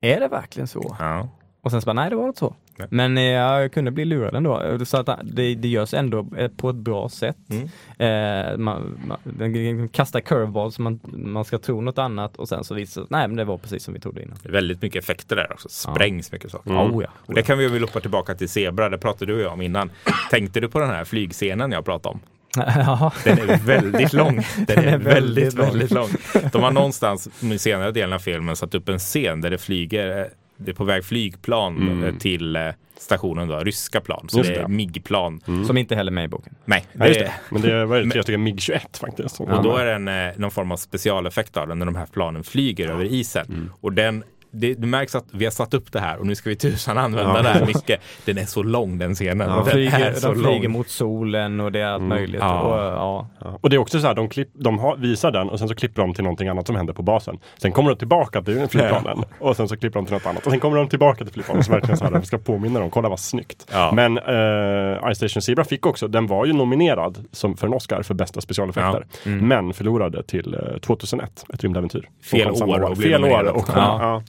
är det verkligen så? Ja. Och sen så bara, nej det var inte så. Nej. Men eh, jag kunde bli lurad ändå. Så att det, det görs ändå eh, på ett bra sätt. Mm. Eh, man, man, kastar curveball så man, man ska tro något annat och sen så visar det nej men det var precis som vi trodde innan. Det är väldigt mycket effekter där också. Sprängs mycket saker. Oh, ja. Och det kan vi väl hoppa tillbaka till Zebra, det pratade du och jag om innan. *coughs* Tänkte du på den här flygscenen jag pratade om? *laughs* ja. Den är väldigt lång. *laughs* Den är, väldigt, väldigt lång. *laughs* De har någonstans i senare delen av filmen satt upp en scen där det flyger, eh, det är på väg flygplan eh, till eh, stationen då, ryska plan. Så Just det är det. MIG-plan. Som inte heller är med i boken. Nej, Ja, just det, det. Men det var ju *laughs* tre stycken MIG-21 faktiskt. och då är det en, eh, någon form av specialeffekt av den när de här planen flyger över isen. Och den det, det märks att vi har satt upp det här och nu ska vi tusan använda det här *laughs* mycket. Den är så lång den scenen. De Den flyger, så de flyger lång. mot solen och det är allt möjligt. Ja. Och, ja. Ja. Och det är också så här, de, klipp, de har, visar den och sen så klipper de till någonting annat som händer på basen. Sen kommer de tillbaka till *laughs* flygplanen och sen så klipper de till något annat. Och sen kommer de tillbaka till flygplanen. Så verkligen så här, de ska påminna dem, kolla vad snyggt. Ja. Men uh, Ice Station Zebra fick också, den var ju nominerad som, för en Oscar för bästa specialeffekter. Men förlorade till eh, 2001, ett rymdäventyr. Fel Och år och Fel år nominerad. och Ja.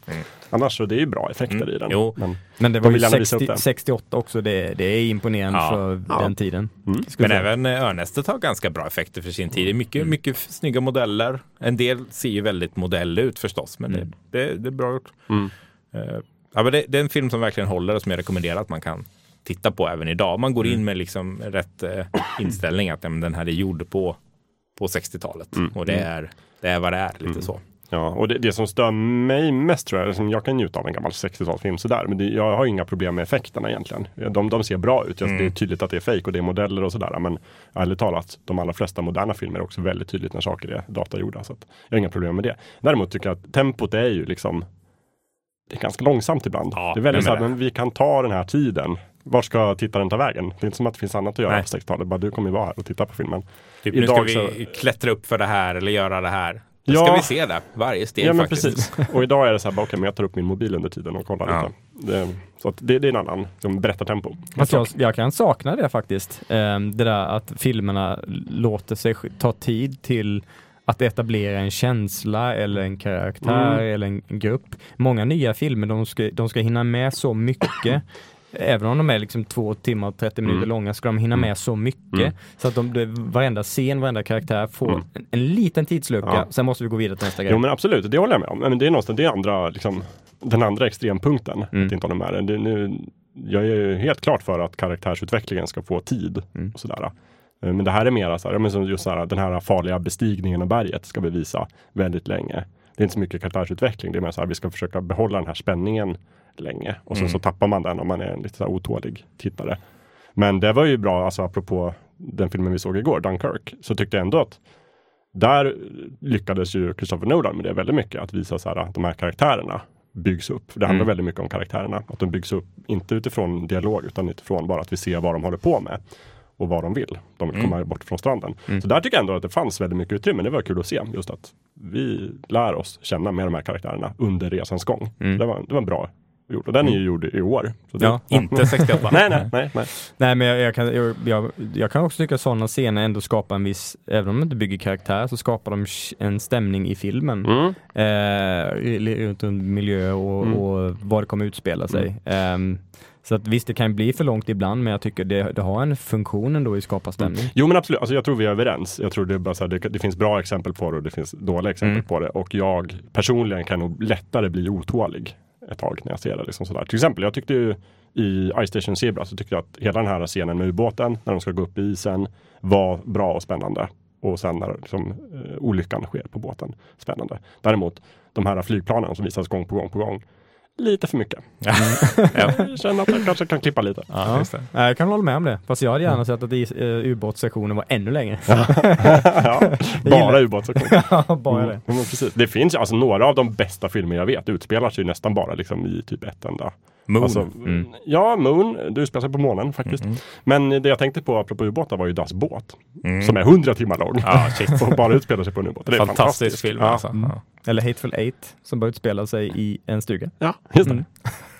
Annars så det är ju bra effekter i den. Jo. Men, Men det De var ju vill gärna visa upp 60, det. 68 också, det, det är imponerande Ja. för Ja. den tiden. Men jag säga. även eh, Örnästet har ganska bra effekter för sin tid. Det är mycket, mycket f- snygga modeller. En del ser ju väldigt modell ut förstås, men det, det, det är bra gjort. Eh, ja, men det, det är en film som verkligen håller och som jag rekommenderar att man kan titta på även idag. Man går in med liksom rätt eh, inställning att ja, men den här är gjord på, på 60-talet och det är, det är vad det är, lite så. Ja, och det, det som stör mig mest tror jag, som jag kan njuta av en gammal 60-talsfilm sådär, men det, jag har inga problem med effekterna egentligen. De, de ser bra ut, mm. det är tydligt att det är fake och det är modeller och sådär, men ärligt talat, de allra flesta moderna filmer är också väldigt tydligt när saker är datagjorda, så jag har inga problem med det. Däremot tycker jag att tempot är ju liksom det är ganska långsamt ibland. Ja, det är väldigt jag så här, menar. men vi kan ta den här tiden. Var ska tittaren ta vägen? Det är inte som att det finns annat att göra Nej. på 60-talet. Bara du kommer ju vara här och titta på filmen. Typ, nu ska Idag vi så- klättra upp för det här eller göra det här. Då Ja. ska vi se det, varje steg Ja men faktiskt. precis. Och idag är det så här, bara, okej men jag tar upp min mobil under tiden och kollar Ja. lite. Det, så att det, det är en annan som berättartempo. Fast jag, jag kan sakna det faktiskt. Ehm, det där att filmerna låter sig ta tid till att etablera en känsla eller en karaktär Mm. eller en grupp. Många nya filmer, de ska, de ska hinna med så mycket. Även om de är liksom två timmar och 30 minuter Mm. långa ska de hinna med så mycket. Mm. Så att de, det, varenda scen, varenda karaktär får Mm. en, en liten tidslucka. Ja. Sen måste vi gå vidare till nästa grej. Jo men absolut, det håller jag med om. Men det är någonstans, det är andra, liksom, den andra extrempunkten. Mm. Att inte hålla med det. nu, jag är helt klart för att karaktärsutvecklingen ska få tid. Mm. Och sådär. Eh, Men det här är mera så här, ja, men som just så här, den här farliga bestigningen av berget ska vi visa väldigt länge. Det är inte så mycket karaktärsutveckling, det är mer så här, vi ska försöka behålla den här spänningen länge. Och sen Mm. så tappar man den om man är en lite så här otålig tittare. Men det var ju bra, alltså apropå den filmen vi såg igår, Dunkirk, så tyckte jag ändå att där lyckades ju Christopher Nolan med det väldigt mycket, att visa så här, att de här karaktärerna byggs upp. Det handlar Mm. väldigt mycket om karaktärerna, att de byggs upp, inte utifrån dialog, utan utifrån bara att vi ser vad de håller på med och vad de vill. De vill komma bort från stranden. Så där tycker jag ändå att det fanns väldigt mycket utrymme. Det var kul att se, just att vi lär oss känna med de här karaktärerna under resans gång. Det, var, det var bra gjort och den är ju gjord i år. Det, Ja. Inte 68. *laughs* Nej, nej, nej, nej. Nej men jag, jag, kan, jag, jag, jag kan också tycka att sådana scener ändå skapar en viss, även om de inte bygger karaktär, så skapar de en stämning i filmen. Mm. Eh, runt miljö och, Mm. och vad det kommer utspela sig. Ehm, så att visst, det kan bli för långt ibland, men jag tycker det, det har en funktion ändå i skapa stämning. Jo men absolut, alltså, jag tror vi är överens. Jag tror det, bara så här, det, det finns bra exempel på det och det finns dåliga exempel Mm. på det. Och jag personligen kan nog lättare bli otålig ett tag när jag ser det. Liksom sådär. Till exempel, jag tyckte ju i Ice Station Zebra så tyckte jag att hela den här scenen med ubåten när de ska gå upp i isen var bra och spännande. Och sen när liksom, eh, olyckan sker på båten, spännande. Däremot de här flygplanen som visas gång på gång på gång, lite för mycket. ja. *laughs* Jag känner att jag kanske kan klippa lite. Ja. Nej, Jag kan hålla med om det, fast jag hade gärna sett att eh, ubåtssektionen var ännu längre. ja, *laughs* bara gillar- ubåtssektion. *laughs* Ja, Bara Mm. det. Ja, precis. Det finns alltså några av de bästa filmer jag vet utspelar sig nästan bara liksom i typ ett enda. Moon. Alltså, Mm. Ja, Moon, det utspelar sig på månen faktiskt. Mm. Men det jag tänkte på apropå ubåtar var ju Das båt. Mm. Som är 100 timmar lång. Ja, shit. *laughs* och bara utspelar sig på en ubåt. Det är Fantastisk fantastiskt. film Ja, alltså. Ja. Eller Hateful Eight, som bara utspelar sig i en stuga. ja just det. Mm.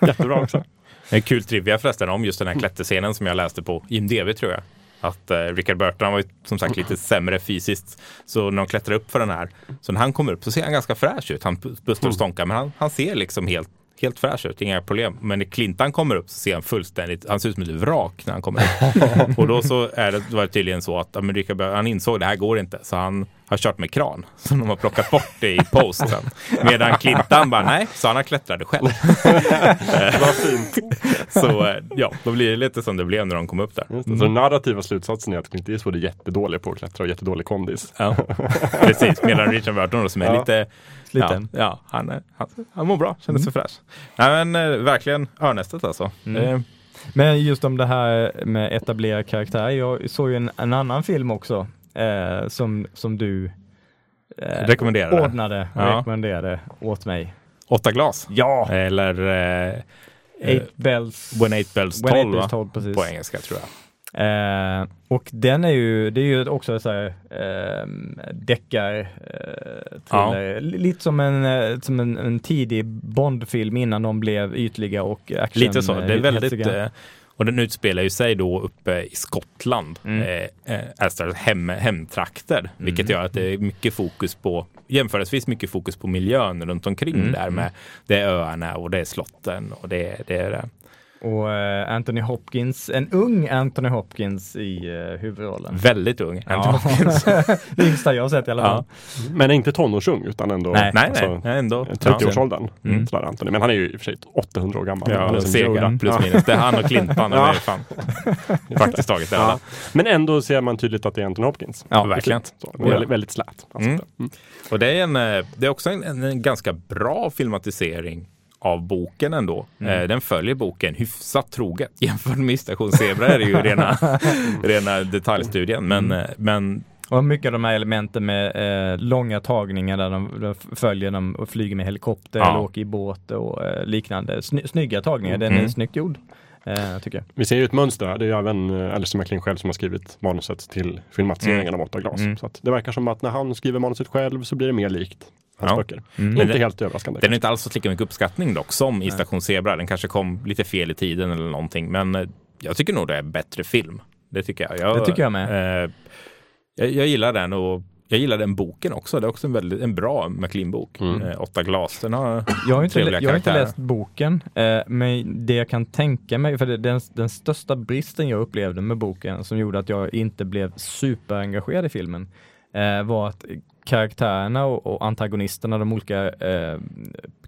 *laughs* Jättebra också. En kul trivia förresten om just den här klätterscenen som jag läste på IMDB tror jag. Att eh, Richard Burton var ju som sagt lite sämre fysiskt. Så när de klättrar upp för den här, så när han kommer upp så ser han ganska fräsch ut. Han bustar och stånkar, men han, han ser liksom helt, helt fräsch ut, inga problem. Men när Clintan kommer upp så ser han fullständigt, han ser ut som ett vrak när han kommer upp. *laughs* och då så är det, var det tydligen så att Burton, han insåg att det här går inte, så han har kört med kran. *laughs* Så de har plockat bort det i post sen. Medan Clintan bara, nej, så han har klättrat själv. *laughs* Vad fint. Så ja, då blir det lite som det blev när de kom upp där. Det. Så den narrativa slutsatsen är att Clint Eastwood är jättedålig på att klättra och jättedålig kondis. Ja, precis. Medan Richard Burton då, som är Ja. lite Sliten. Ja, ja han, är- han, han mår bra, känner sig fräsch. Nej men eh, verkligen örnästet alltså. Mm. Eh, Men just om det här med etablera karaktär. Jag såg ju en, en annan film också eh, som, som du eh, Rekommenderade. ordnade och Ja. rekommenderade åt mig. åtta glas. Ja! Eller eh, Eight Bells. When Eight Bells When Eight 12 Bells va? 12, precis. på engelska tror jag. Eh, och den är ju, det är ju också så här eh, deckar eh. Li- Lite som en, eh, som en, en tidig Bondfilm innan de blev ytliga och action. Lite så. Det är eh, väldigt... och den utspelar ju sig då uppe i Skottland, Mm. eh, eh, Astras hem, hemtrakter, vilket gör att det är mycket fokus på, jämförelsevis mycket fokus på miljön runt omkring Mm, där med, det är öarna och det är slotten och det, det är det. Och eh, Anthony Hopkins, en ung Anthony Hopkins i eh, huvudrollen. Väldigt ung. Ja. *laughs* det yngsta jag har sett i alla fall. Men inte tonårsung utan ändå Nej. Nej, alltså, nej, ändå. 30-årsåldern. Mm. Sådär, Anthony. Men han är ju i och för sig 800 år gammal. Ja, Han är Yoda. plus Ja. minus. Det är han och Clintan. Ja. Ja. Är fan. Praktiskt taget. Ja. Ja. Men ändå ser man tydligt att det är Anthony Hopkins. Ja, Det är verkligen. Så, Ja. väldigt, väldigt slät. Alltså. Mm. Och det är, en, eh, det är också en, en, en ganska bra filmatisering av boken ändå. Mm. Eh, Den följer boken hyfsat troget. *laughs* Jämfört med Station Zebra är det ju rena, *laughs* rena detaljstudien. Men, Mm. eh, men Och mycket av de här elementen med eh, långa tagningar där de, de följer dem och flyger med helikopter Ja. eller åker i båt och eh, liknande. Sny, snygga tagningar, den är Mm. snyggt gjord. Eh, tycker jag. Vi ser ju ett mönster här. Det är ju även eh, Alistair MacLean själv som har skrivit manuset till filmatiseringen av Åtta glas. Mm. Så att det verkar som att när han skriver manuset själv så blir det mer likt hans Ja. böcker. Mm. Inte det- helt överraskande. den är inte alls fått lika mycket uppskattning dock som i Station Zebra. Den kanske kom lite fel i tiden eller någonting. Men eh, jag tycker nog det är bättre film. Det tycker jag. jag Det tycker jag med. Eh, jag, jag gillar den och jag gillar den boken också. Det är också en, väldigt, en bra MacLean-bok. Mm. Eh, Åtta glas. Den har Jag har inte, jag har inte läst boken, eh, men det jag kan tänka mig, för det, den, den största bristen jag upplevde med boken som gjorde att jag inte blev superengagerad i filmen, eh, var att karaktärerna och, och antagonisterna, de olika eh,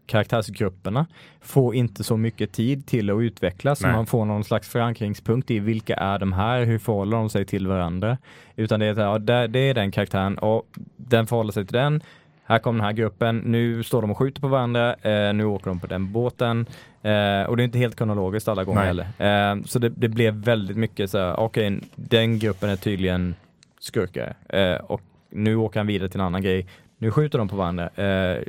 karaktärsgrupperna, får inte så mycket tid till att utvecklas. Man får någon slags förankringspunkt i vilka är de här, hur förhåller de sig till varandra? Utan det är, ja, det, det är den karaktären och den förhåller sig till den. Här kommer den här gruppen, nu står de och skjuter på varandra, eh, nu åker de på den båten. Eh, och det är inte helt kronologiskt alla gånger Nej. heller. Eh, så det, det blev väldigt mycket så här, okej, den gruppen är tydligen skurkar. Eh, och nu åker han vidare till en annan grej. Nu skjuter de på varandra. Eh,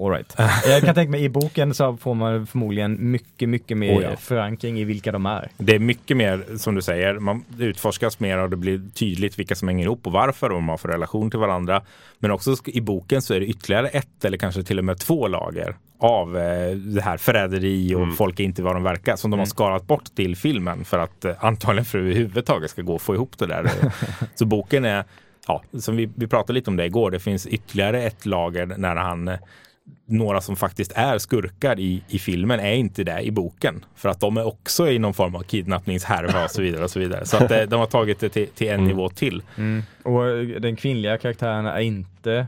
all right. *laughs* Jag kan tänka mig i boken så får man förmodligen mycket, mycket mer Oh ja. förankring i vilka de är. Det är mycket mer, som du säger, man utforskas mer och det blir tydligt vilka som hänger ihop och varför och vad man har för relation till varandra. Men också i boken så är det ytterligare ett eller kanske till och med två lager av eh, det här förräderi och folk är inte vad de verkar som de har skalat bort till filmen för att eh, antagligen för överhuvudtaget ska gå att få ihop det där. *laughs* så boken är, ja, som vi, vi pratade lite om det igår, det finns ytterligare ett lager när han några som faktiskt är skurkar i, i filmen är inte det i boken. För att de är också i någon form av kidnappningshärva och så vidare. och så vidare. Så att eh, de har tagit det till, till en nivå till. Och eh, den kvinnliga karaktären är inte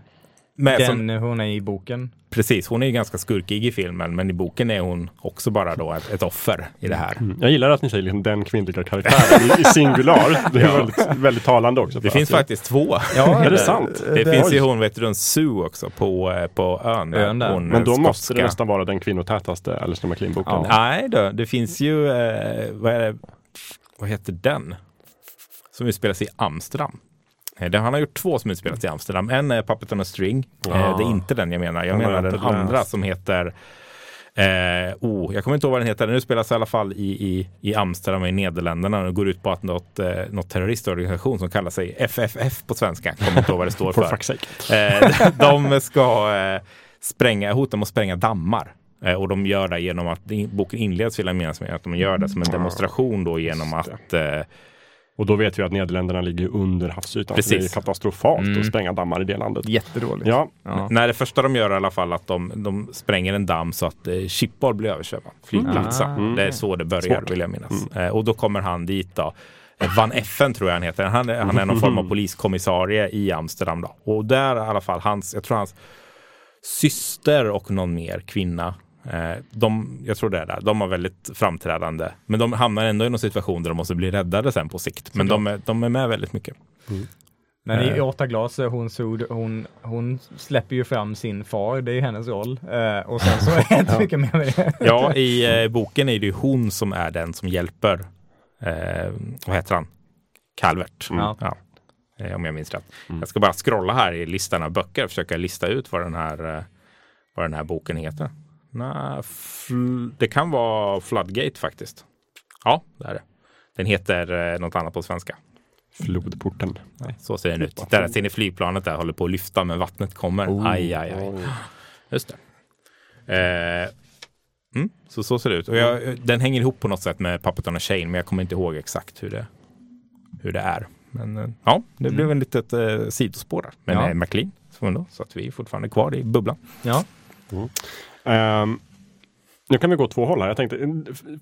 Men den som, hon är i boken. precis, hon är ju ganska skurkig i filmen men i boken är hon också bara då ett, ett offer i det här. Jag gillar att ni säger liksom den kvinnliga karaktären i, i singular. *laughs* Det är väldigt, väldigt talande också. Det finns att- faktiskt två. Ja, är *laughs* det sant? Det, Det- finns ju hon, vet du, en Sue också på, eh, på ön. Ön där. Hon, Men eh, då måste skotska. det nästan vara den kvinnotätaste Alistair MacLean-boken. Ja. Nej då, det finns ju, eh, vad, är det, vad heter den? Som utspelar sig i Amsterdam. Eh, det- Han har gjort två som utspelar sig i Amsterdam. En är Puppet on a String. Ja. det är inte den jag menar. Jag menar den andra som heter Eh, oh, jag kommer inte ihåg vad den heter. Den utspelar sig i alla fall i, i, i Amsterdam i Nederländerna. Den går ut på att något, eh, något terroristorganisation som kallar sig FFF på svenska, kommer inte ihåg vad det står *laughs* för. Eh, de ska eh, spränga, hota med att spränga dammar. Eh, och de gör det genom att, boken inleds vill jag med, att de gör det som en demonstration då genom att Och då vet vi att Nederländerna ligger under havsytan. Så det är Precis. katastrofalt Mm. att spränga dammar i det landet. Jättedåligt. Ja, Ja. Nej, det första de gör i alla fall att de, de spränger en damm så att eh, Schiphol blir översvämmad. Flygplatsen. Mm. Det är så det börjar Svårt. vill jag minnas. Eh, och då kommer han dit då. Eh, Van Effen tror jag han heter. Han, är- han är någon form av poliskommissarie i Amsterdam. Då. Och där i alla fall, hans, jag tror hans syster och någon mer kvinna. Eh, de, jag tror det är där. De har väldigt framträdande. Men de hamnar ändå i någon situation där de måste bli räddade sen på sikt. Men de är, de är med väldigt mycket. Men i åtta glas, hon, hon, hon släpper ju fram sin far, det är ju hennes roll. Eh, och sen så är det *laughs* inte mycket mer med det. Ja, i eh, boken är det ju hon som är den som hjälper, eh, vad heter han? Calvert. Ja. Ja. Eh, om jag minns rätt. Jag ska bara scrolla här i listan av böcker och försöka lista ut vad den här, vad den här boken heter. Nej, det kan vara Floodgate faktiskt. Ja, det är det. Den heter eh, något annat på svenska. flodporten. Nej, så ser den ut. Där ser ni flygplanet där håller på att lyfta men vattnet kommer. aj, aj, aj. Just det. Eh, mm, så så ser det ut. Och jag, den hänger ihop på något sätt med Puppet on a Chain, men jag kommer inte ihåg exakt hur det, hur det är. Men eh, ja, det blev en litet eh, sidospår där. Men Ja. eh, McLean, så, att vi är fortfarande kvar i bubblan. Ja, Ehm, Nu kan vi gå två håll här. Jag tänkte,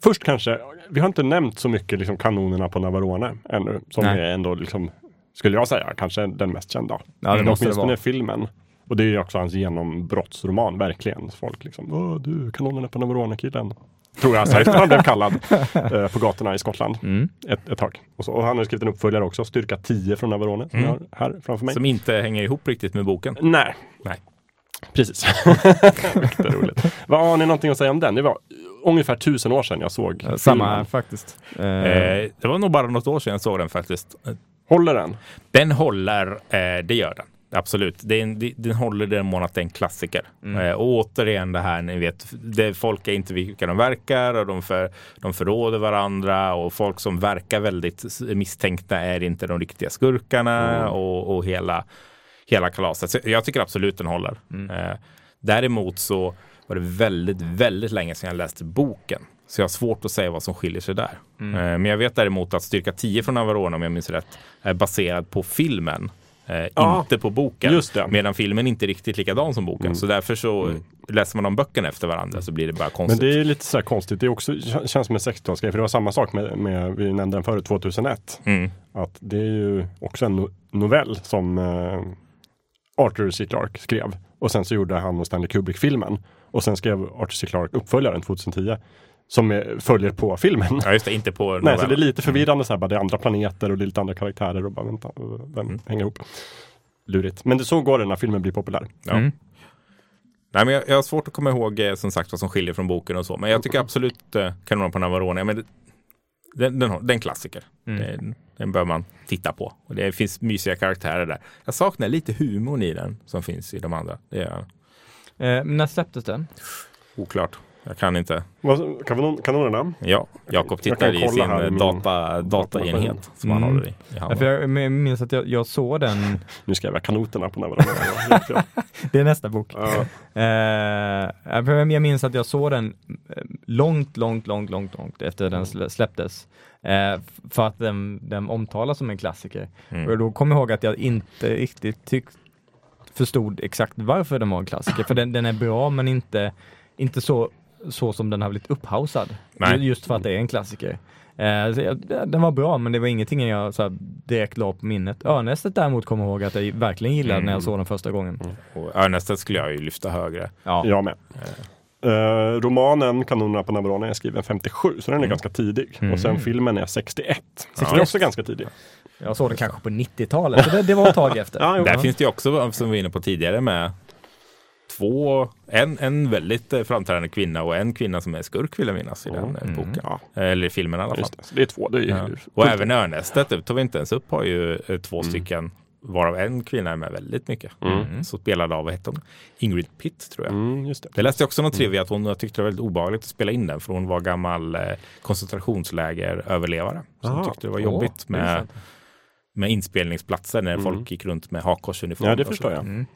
först kanske, vi har inte nämnt så mycket liksom kanonerna på Navarone ännu. Som Nej. är ändå, liksom, skulle jag säga, kanske den mest kända. Ja, det måste det åtminstone vara. filmen. Och det är ju också hans genombrottsroman, verkligen. Folk liksom, Åh, du, kanonerna på Navarone-killen. Tror jag säkert han blev kallad *laughs* eh, på gatorna i Skottland Mm. ett, ett tag. Och, så, och han har skrivit en uppföljare också, Styrka 10 från Navarone, som Mm. jag har här framför mig. Som inte hänger ihop riktigt med boken. Nej. Nej. Precis. *laughs* Roligt. Vad har ni någonting att säga om den? Det var ungefär tusen år sedan jag såg Samma filmen. faktiskt. Eh, Eh, det var nog bara något år sedan jag såg den faktiskt. Håller den? Den håller, eh, det gör den. Absolut. Den, den, den håller den mån att det är en klassiker. Mm. Eh, och återigen det här, ni vet, det, folk är inte vilka de verkar och de, för, de förråder varandra och folk som verkar väldigt misstänkta är inte de riktiga skurkarna Mm. och, och hela, hela kalaset. Så jag tycker absolut den håller. Mm. Eh, däremot så var det väldigt, väldigt länge sedan jag läste boken. Så jag har svårt att säga vad som skiljer sig där. Mm. Eh, Men jag vet däremot att Styrka 10 från Navarone, om jag minns rätt, är baserad på filmen. Eh, Ja, inte på boken. Mm. Medan filmen inte är riktigt likadan som boken. Så därför så läser man de böckerna efter varandra så blir det bara Men konstigt. det är lite så konstigt. Det är också, kän- känns som en 60-talsgrej. För det var samma sak med, med vi nämnde den förut, 2001. Mm. Att det är ju också en no- novell som eh, Arthur C. Clarke skrev. Och sen så gjorde han och Stanley Kubrick-filmen. Och sen skrev Arthur C. Clarke uppföljaren 2010. Som är, följer på filmen. Ja, just det. Inte på Nej, så det är novellen. lite förvirrande så här, bara det är andra planeter och det är lite andra karaktärer och bara vänta, den Mm. hänger ihop. Lurigt. Men det så går det när filmen blir populär. Ja. Mm. Nej, men jag, jag har svårt att komma ihåg eh, som sagt vad som skiljer från boken och så. Men jag tycker absolut eh, Kanonen på Navarone, men det, den, den, har- den är en klassiker. Den, bör man titta på. Och det finns mysiga karaktärer där. Jag saknar lite humorn i den som finns i de andra. Det är eh, när släpptes den? oklart. Jag kan inte. Vad- Kanon, kanonerna? Ja, Jakob Jag tittar kan i sin här eh, min data, dataenhet som han Mm. håller i. i Ja, för jag jag minns att jag, jag såg den, *laughs* Nu skrev jag kanoterna på Navarone. *laughs* det är nästa bok. Ja. För jag minns att jag såg den långt, långt, långt, långt, långt efter den slä- släpptes. Eh, för att den, den omtalas som en klassiker. Mm. Och då kommer jag ihåg att jag inte riktigt tyck, förstod exakt varför den var en klassiker. För den, den är bra men inte, inte så, så som den har blivit upphausad. Nej. Just för att det är en klassiker. Eh, så jag, den var bra men det var ingenting jag så här, direkt la på minnet. Örnästet däremot kommer jag ihåg att jag verkligen gillade när jag såg den första gången. Och Örnästet skulle jag ju lyfta högre. Ja. Jag med. Eh, romanen Kanonerna på Navarone är skriven 57, så den är Mm. ganska tidig. Mm. Och sen filmen är 61. Så den är också ganska tidig. Jag såg den kanske på 90-talet, så det, det var ett tag efter. *laughs* Ja. Där finns det ju också, som vi var inne på tidigare, med två, en, en väldigt eh, framträdande kvinna och en kvinna som är skurk vill jag minnas i den eh, boken. Ja, Eller i filmen i alla fall. just det. Så det är två. Det är ju Ja. Och även Örnästet, det tog vi inte ens upp, har ju eh, två Mm. stycken, varav en kvinna är med väldigt mycket. Så spelade av, vad hette hon? Ingrid Pitt tror jag. Mm, just det. Det läste jag också något trivia att hon jag tyckte det var väldigt obehagligt att spela in den för hon var gammal eh, koncentrationslägeröverlevare. Så hon Aha. tyckte det var jobbigt är med, med inspelningsplatser när folk gick runt med hakkorsuniformer. Ja, det och förstår jag. Mm.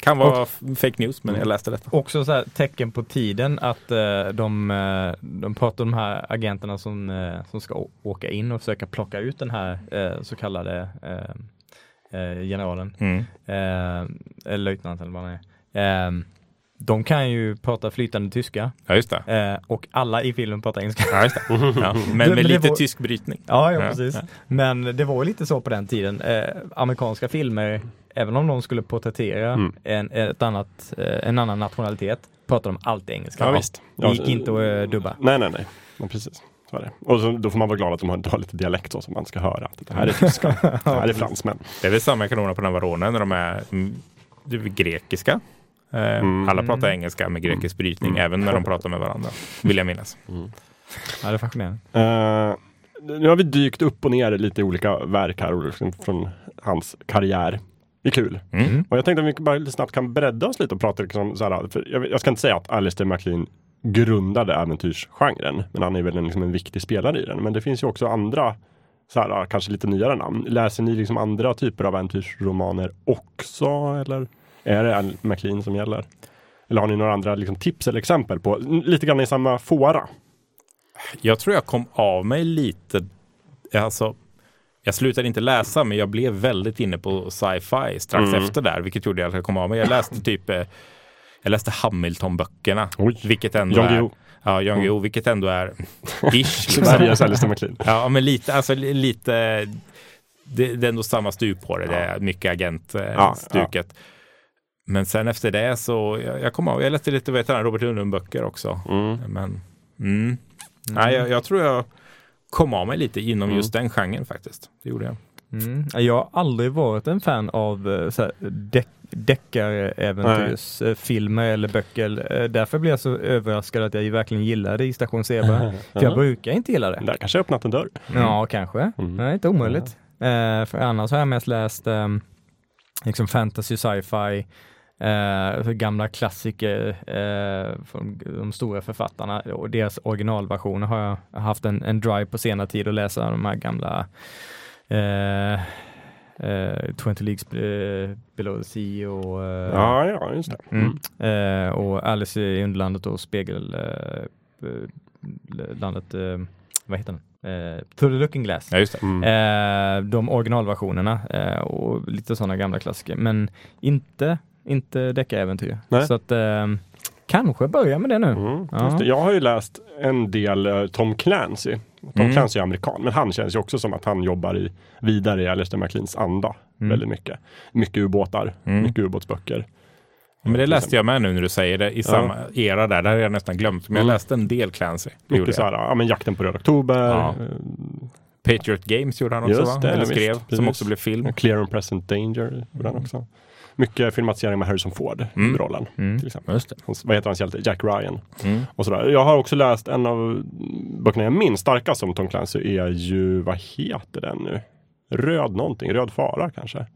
Kan vara f- fake news, men jag läste detta. Också så här, tecken på tiden att eh, de, eh, de pratar om de här agenterna som, eh, som ska åka in och försöka plocka ut den här eh, så kallade eh, generalen. Mm. Eh, eller löjtnant eller vad han är. Eh, de kan ju prata flytande tyska Ja, just det. eh, och alla i filmen pratar engelska. Ja, just det. *laughs* Ja, men med lite var- tysk brytning. Ja, ja, Ja, precis. ja. Men det var ju lite så på den tiden. Eh, amerikanska filmer, även om de skulle porträttera Mm. en, ett annat, eh, en annan nationalitet, pratar de alltid engelska. Ja, visst. Det gick inte att eh, dubba. Nej, nej, nej. Men precis. Så är det. Och så, då får man vara glad att de har, de har lite dialekt så som man ska höra. Att det här är tyska, *laughs* det här är fransmän. Det är väl samma kanoner på Navarone när de är mm, det är väl grekiska. Eh, Mm. Alla pratar engelska med grekisk brytning, även när de pratar med varandra. Vill jag minnas. Ja, det är fascinerande. Eh, nu har vi dykt upp och ner lite i olika verk här liksom från hans karriär. Det är kul. Mm. Och jag tänkte att vi bara lite snabbt kan bredda oss lite och prata liksom så här, för jag, jag ska inte säga att Alistair MacLean grundade äventyrsgenren, men han är väl en, liksom en viktig spelare i den. Men det finns ju också andra, så här, kanske lite nyare namn. Läser ni liksom andra typer av äventyrsromaner också, eller är det Al MacLean som gäller? Eller har ni några andra liksom, tips eller exempel på, lite grann i samma fåra? Jag tror jag kom av mig lite, alltså jag slutade inte läsa men jag blev väldigt inne på sci-fi strax Mm. efter där vilket gjorde att jag kom av mig. Jag läste typ eh, jag läste Hamilton-böckerna. Vilket ändå Jan är... Ja, Jan Guillou, vilket ändå är *laughs* ish. liksom. Sveriges Alistair MacLean. Ja, men lite, alltså li- lite, det, det är ändå samma stup på det. Det är mycket agentstuket. Ja, stuket. Men sen efter det så, jag, jag kommer ihåg, jag läste lite vet Robert Lundlund-böcker också. Mm. Men, mm. Nej, jag, jag tror jag kom av mig lite inom just den genren faktiskt. Det gjorde jag. Mm. Jag har aldrig varit en fan av eh, så här, deck, deckaräventyrsfilmer eller böcker. Eh, Därför blev jag så överraskad att jag verkligen gillade i Station Zebra. *laughs* För jag brukar inte gilla det. Där kanske jag öppnat en dörr. Ja, kanske. Mm. Det är inte omöjligt. Eh, för annars har jag mest läst ehm, liksom fantasy, sci-fi, eh, gamla klassiker eh, från de stora författarna och deras originalversioner har jag haft en, en drive på senare tid att läsa de här gamla eh, eh, 20 Leagues eh, Below the Sea och, eh, Ja, ja, just det. mm, eh, och Alice i Underlandet och Spegel eh, eh, eh, vad heter den? Eh, Through the Looking Glass. Ja. Mm. Eh, de originalversionerna eh, och lite sådana gamla klassiker, men inte, inte deckaräventyr. Så att eh, kanske börja med det nu. Mm, Ja. det. Jag har ju läst en del Tom Clancy. Tom Mm. Clancy är amerikan, men han känns ju också som att han jobbar i, vidare i Alistair MacLeans anda Mm. väldigt mycket. Mycket ubåtar, Mm. mycket ubåtsböcker. Men det läste jag med nu när du säger det i samma era där. Det hade jag nästan glömt. Men jag Mm. läste en del Clancy. Det Mycket så här, ja men jakten på röd oktober, Ja. eh, Patriot Games gjorde han också Just va? det, Eller visst, skrev. precis. Som också blev film. Clear and Present Danger gjorde han också. Mycket filmatisering med Harrison Ford Mm. i rollen. Mm. Till exempel. Hans, vad heter hans hjälte? Jack Ryan. Mm. Och sådär. Jag har också läst en av böckerna jag minns starkast om Tom Clancy är ju, vad heter den nu? Röd någonting, Röd fara kanske?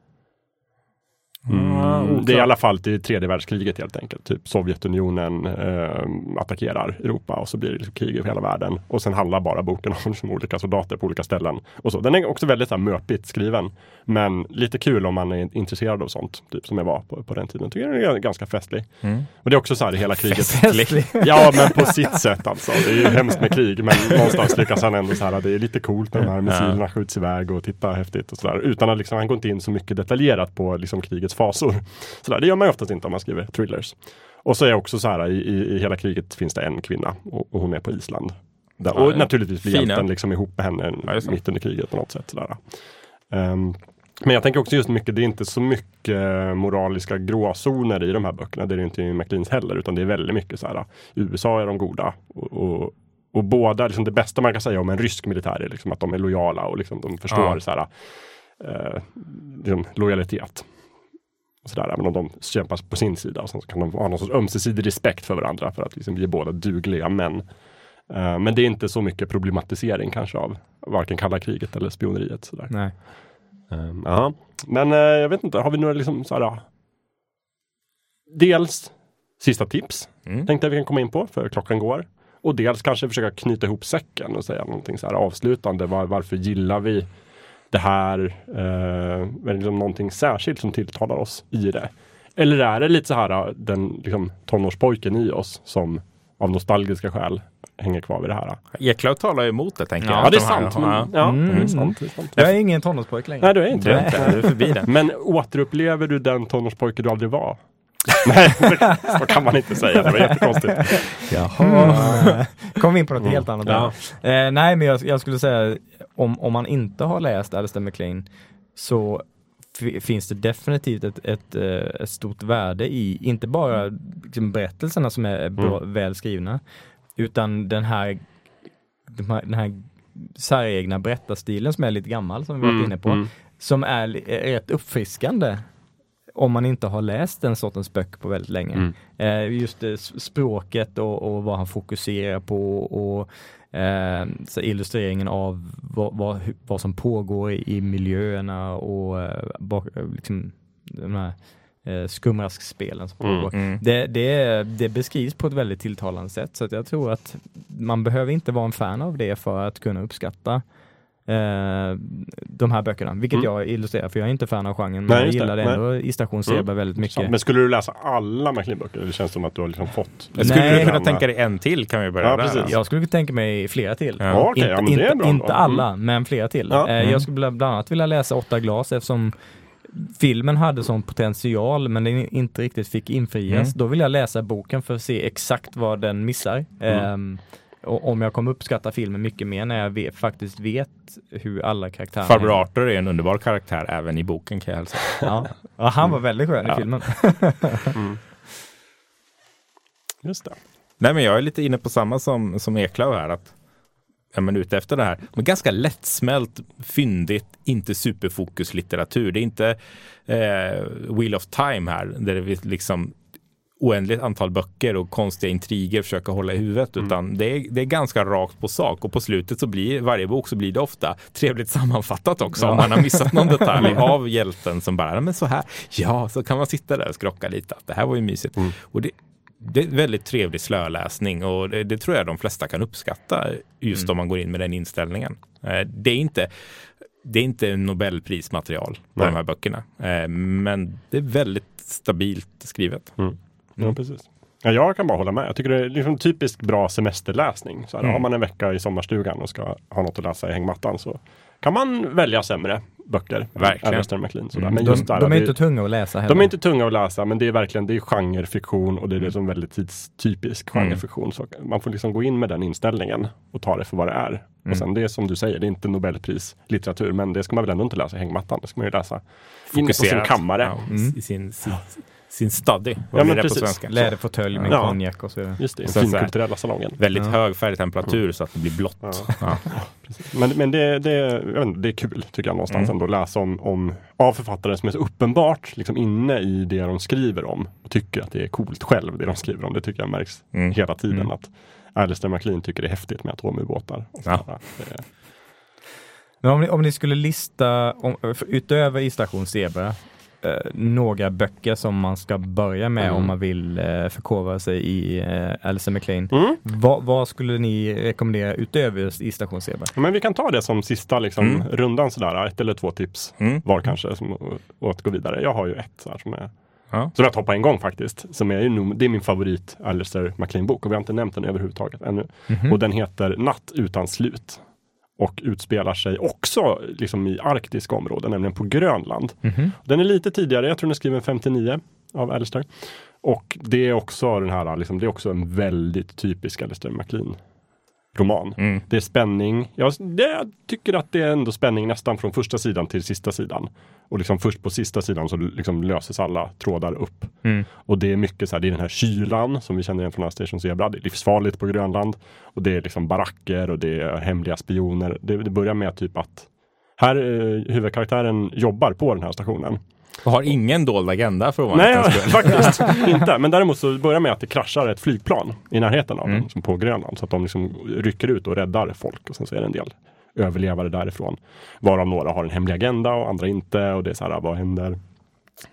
Mm, det är i alla fall till tredje världskriget helt enkelt. Typ Sovjetunionen eh, attackerar Europa och så blir det liksom krig över hela världen. Och sen handlar bara boken *laughs* om liksom olika soldater på olika ställen. Och så. Den är också väldigt så här, möpigt skriven. Men lite kul om man är intresserad av sånt. Typ som jag var på, på den tiden. Tycker den är ganska festlig. Mm. Och det är också så här i hela *laughs* kriget. Festlig. Ja, men på sitt sätt alltså. Det är ju hemskt med krig, men *laughs* någonstans lyckas han ändå så här. Det är lite coolt när de här missilerna skjuts iväg och titta häftigt och sådär. Utan att liksom, han går inte in så mycket detaljerat på liksom krigets fasor. Sådär, det gör man ju oftast inte om man skriver thrillers. Och så är också så här, i, i, hela kriget finns det en kvinna och, och hon är på Island. Där, och ja. naturligtvis blir Fina. hjälten liksom ihop med henne Ja, mitt under kriget på något sätt. Sådär. Ehm, men jag tänker också just mycket, det är inte så mycket moraliska gråzoner i de här böckerna. Det är det inte i McLeans heller, utan det är väldigt mycket så här. USA är de goda. Och, och, och båda, liksom det bästa man kan säga om en rysk militär är liksom att de är lojala och liksom de förstår så här, eh, liksom lojalitet. Och sådär, även om de kämpar på sin sida. Och sen så kan de ha någon sorts ömsesidig respekt för varandra för att liksom vi är båda dugliga män. Eh, men det är inte så mycket problematisering kanske av varken kalla kriget eller spioneriet. Sådär. Nej. Um, ja. Men eh, jag vet inte, har vi några liksom såhär, dels sista tips Mm. tänkte jag vi kan komma in på för klockan går. Och dels kanske försöka knyta ihop säcken och säga någonting så här avslutande. Var, varför gillar vi det här? Eh, är liksom någonting särskilt som tilltalar oss i det? Eller är det lite så här den liksom, tonårspojken i oss som av nostalgiska skäl hänger kvar vid det här? Eklöf talar ju emot det tänker Ja, jag. Ja, det är sant. Men, ja. ja, Mm. det är sant, det är sant. Jag är ingen tonårspojke längre. Nej, du är inte Du är det. inte, du är förbi den. Men återupplever du den tonårspojke du aldrig var? *laughs* Nej, så kan man inte säga. Det var jättekonstigt. Jaha. *laughs* Kom vi in på något helt annat. Ja. Eh, nej, men jag, jag skulle säga om, om man inte har läst Alistair MacLean så fi- finns det definitivt ett, ett, eh, ett stort värde i, inte bara liksom, berättelserna som är bra, väl skrivna, utan den här, de här, den här säregna berättarstilen som är lite gammal, som vi varit inne på, mm. som är rätt uppfriskande om man inte har läst den sortens böcker på väldigt länge. Mm. Eh, just s- språket och, och vad han fokuserar på och eh, så illustreringen av vad, vad, vad som pågår i, miljöerna och eh, bak, eh, liksom, de här eh, skumraskspelen som Mm, pågår. mm. Det, det, det beskrivs på ett väldigt tilltalande sätt så att jag tror att man behöver inte vara en fan av det för att kunna uppskatta eh, de här böckerna, vilket Mm. jag illustrerar för jag är inte fan av genren men Nej, jag det. gillar det Nej. ändå i Station Zebra Mm. väldigt mycket. Men skulle du läsa alla McLean-böcker? Det känns som att du har liksom fått. Jag skulle Nej. du kunna tänka dig en till kan vi börja Ja, där. precis. alltså. Jag skulle tänka mig flera till. Ja. Ja, okej, inte inte, inte Ja. alla, men flera till. Ja. Eh, Mm. Jag skulle bland annat vilja läsa Åtta glas eftersom filmen hade sån potential men den inte riktigt fick infrias. Mm. Då vill jag läsa boken för att se exakt vad den missar. Mm. Och om jag kommer uppskatta filmen mycket mer när jag vet, faktiskt vet hur alla karaktärer Farbror Arthur är en underbar karaktär även i boken kan jag hälsa. Ja. ja, han var väldigt skön Ja. i filmen. Just det. Nej, men jag är lite inne på samma som, som Eklöv här. Att är man ute efter det här. Men ganska lättsmält, fyndigt, inte superfokuslitteratur. Det är inte eh, Wheel of Time här, där det är liksom oändligt antal böcker och konstiga intriger försöka hålla i huvudet, utan det är, det är ganska rakt på sak. Och på slutet så blir varje bok så blir det ofta trevligt sammanfattat också. Om man har missat någon detalj *laughs* av hjälten som bara, "Nej, men så här, ja, så kan man sitta där och skrocka lite, att det här var ju mysigt. Och det, det är väldigt trevlig slöläsning och det, det tror jag de flesta kan uppskatta just om man går in med den inställningen. Eh, Det är inte, det är inte Nobelprismaterial på Nej. de här böckerna, Eh, men det är väldigt stabilt skrivet. Ja, precis. Ja, jag kan bara hålla med. Jag tycker det är liksom typiskt bra semesterläsning. Så här, Mm. Har man en vecka i sommarstugan och ska ha något att läsa i hängmattan så kan man välja sämre böcker. Verkligen. Sådär. Mm. Men De, just där, de är inte tunga att läsa heller. de är inte tunga att läsa, men det är verkligen det är genrefiktion och det är liksom väldigt tidstypisk Mm. genrefiktion. Så man får liksom gå in med den inställningen och ta det för vad det är. Mm. Och sen det är som du säger, det är inte Nobelprislitteratur, men det ska man väl ändå inte läsa i hängmattan. Det ska man ju läsa inne på sin Fokuserat. kammare. Ja, Mm. I sin, sin, sin study. Ja, men precis. Läderfåtölj med Ja. konjak och så vidare. Just det, Och sen finkulturella salongen. Väldigt Ja. hög färgtemperatur så att det blir blått. Ja. Men, men det, det, jag vet inte, det är kul tycker jag någonstans Mm. ändå att läsa om, om av författare som är så uppenbart liksom inne i det de skriver om och tycker att det är coolt själv det de skriver om. Det tycker jag märks Mm. hela tiden Mm. att Alistair MacLean tycker det är häftigt med atomubåtar. Ja. Det- Men om ni, om ni skulle lista, om, utöver i Station Zebra, eh, några böcker som man ska börja med Mm. om man vill eh, förkovra sig i eh, Alice McLean. Mm. Vad, vad skulle ni rekommendera utöver just i Station Zebra? Men vi kan ta det som sista liksom, Mm. rundan sådär, ett eller två tips Mm. var kanske som, och att gå vidare. Jag har ju ett så här, som är Ja. som jag tar på en gång faktiskt. Som är ju det är min favorit Alistair MacLean-bok och vi har inte nämnt den överhuvudtaget ännu. Mhm. Och den heter Natt utan slut. Och utspelar sig också liksom i arktiska områden, nämligen på Grönland. Mhm. Den är lite tidigare, jag tror den är skriven 59 av Alistair. Och det är också den här, liksom, det är också en väldigt typisk Alistair MacLean roman. Mm. Det är spänning. Jag, det, jag tycker att det är ändå spänning nästan från första sidan till sista sidan. Och liksom först på sista sidan så liksom löses alla trådar upp. Mm. Och det är mycket så här, det är den här kylan som vi känner igen från Station Zebra. Det är livsfarligt på Grönland. Och det är liksom baracker och det är hemliga spioner. Det, det börjar med typ att här eh, huvudkaraktären jobbar på den här stationen. Och har ingen dold agenda för Nej, ovanlighetens *laughs* skull. faktiskt inte. Men däremot så börjar med att det kraschar ett flygplan i närheten av Mm. den, som på Grönland. Så att de liksom rycker ut och räddar folk. Och sen så är det en del överlevare därifrån. Varav några har en hemlig agenda och andra inte. Och det är så här, vad händer?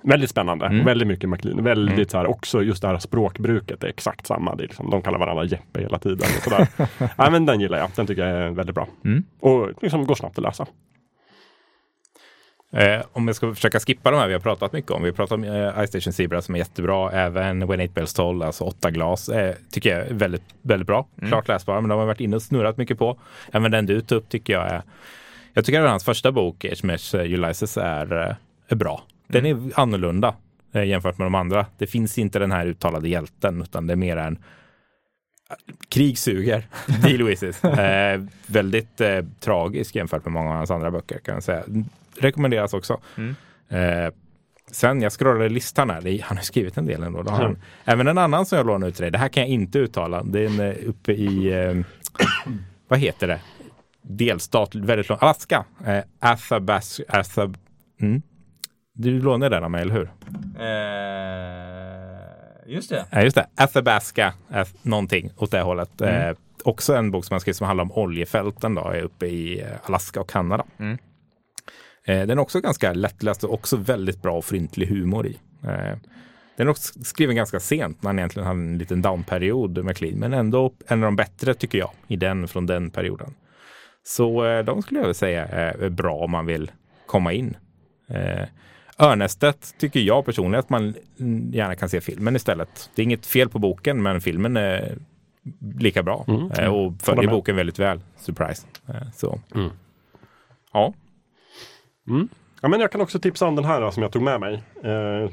Väldigt spännande. Mm. Väldigt mycket McLean. Väldigt Mm. så här, också just det här språkbruket är exakt samma. Det liksom, de kallar varandra Jeppe hela tiden. Och sådär. *laughs* Nej, men den gillar jag. Den tycker jag är väldigt bra. Mm. Och liksom går snabbt att läsa. Eh, om jag ska försöka skippa de här vi har pratat mycket om. Vi har pratat om eh, Ice Station Zebra som är jättebra. Även When Eight Bells Toll, alltså åtta glas, eh, tycker jag är väldigt, väldigt bra. Klart läsbara, men de har varit inne och snurrat mycket på. Även den du tog upp tycker jag är... Jag tycker att hans första bok, HMS Ulysses, är, eh, är bra. Den är annorlunda eh, jämfört med de andra. Det finns inte den här uttalade hjälten, utan det är mer en Krig suger, *laughs* Deal Wishes. Eh, väldigt eh, tragisk jämfört med många av hans andra böcker kan jag säga. Rekommenderas också. Mm. Eh, sen jag scrollade listan här, han har skrivit en del ändå. Då han. Även en annan som jag lånade ut till dig, det här kan jag inte uttala. Det är en, eh, uppe i, eh, vad heter det? Delstat, väldigt långt, Alaska. Eh, Athabas, Athab, mm. Du lånade den av mig, eller hur? Eh, just det. Ja, just det. Athabasca, Ath- någonting åt det hållet. Mm. Eh, också en bok som han skrev som handlar om oljefälten då, är uppe i eh, Alaska och Kanada. Mm. Eh, den är också ganska lättläst och också väldigt bra och fryntlig humor i. Eh, den är också skriven ganska sent när han egentligen hade en liten downperiod med Clean, men ändå en av de bättre tycker jag i den från den perioden. Så eh, de skulle jag väl säga är bra om man vill komma in. Örnästet tycker jag personligen att man mm, gärna kan se filmen istället. Det är inget fel på boken, men filmen är lika bra Mm. eh, och Håller följer boken väldigt väl. Surprise. Eh, så. Mm. Ja. Mm. Ja, men jag kan också tipsa om den här då, som jag tog med mig. Eh,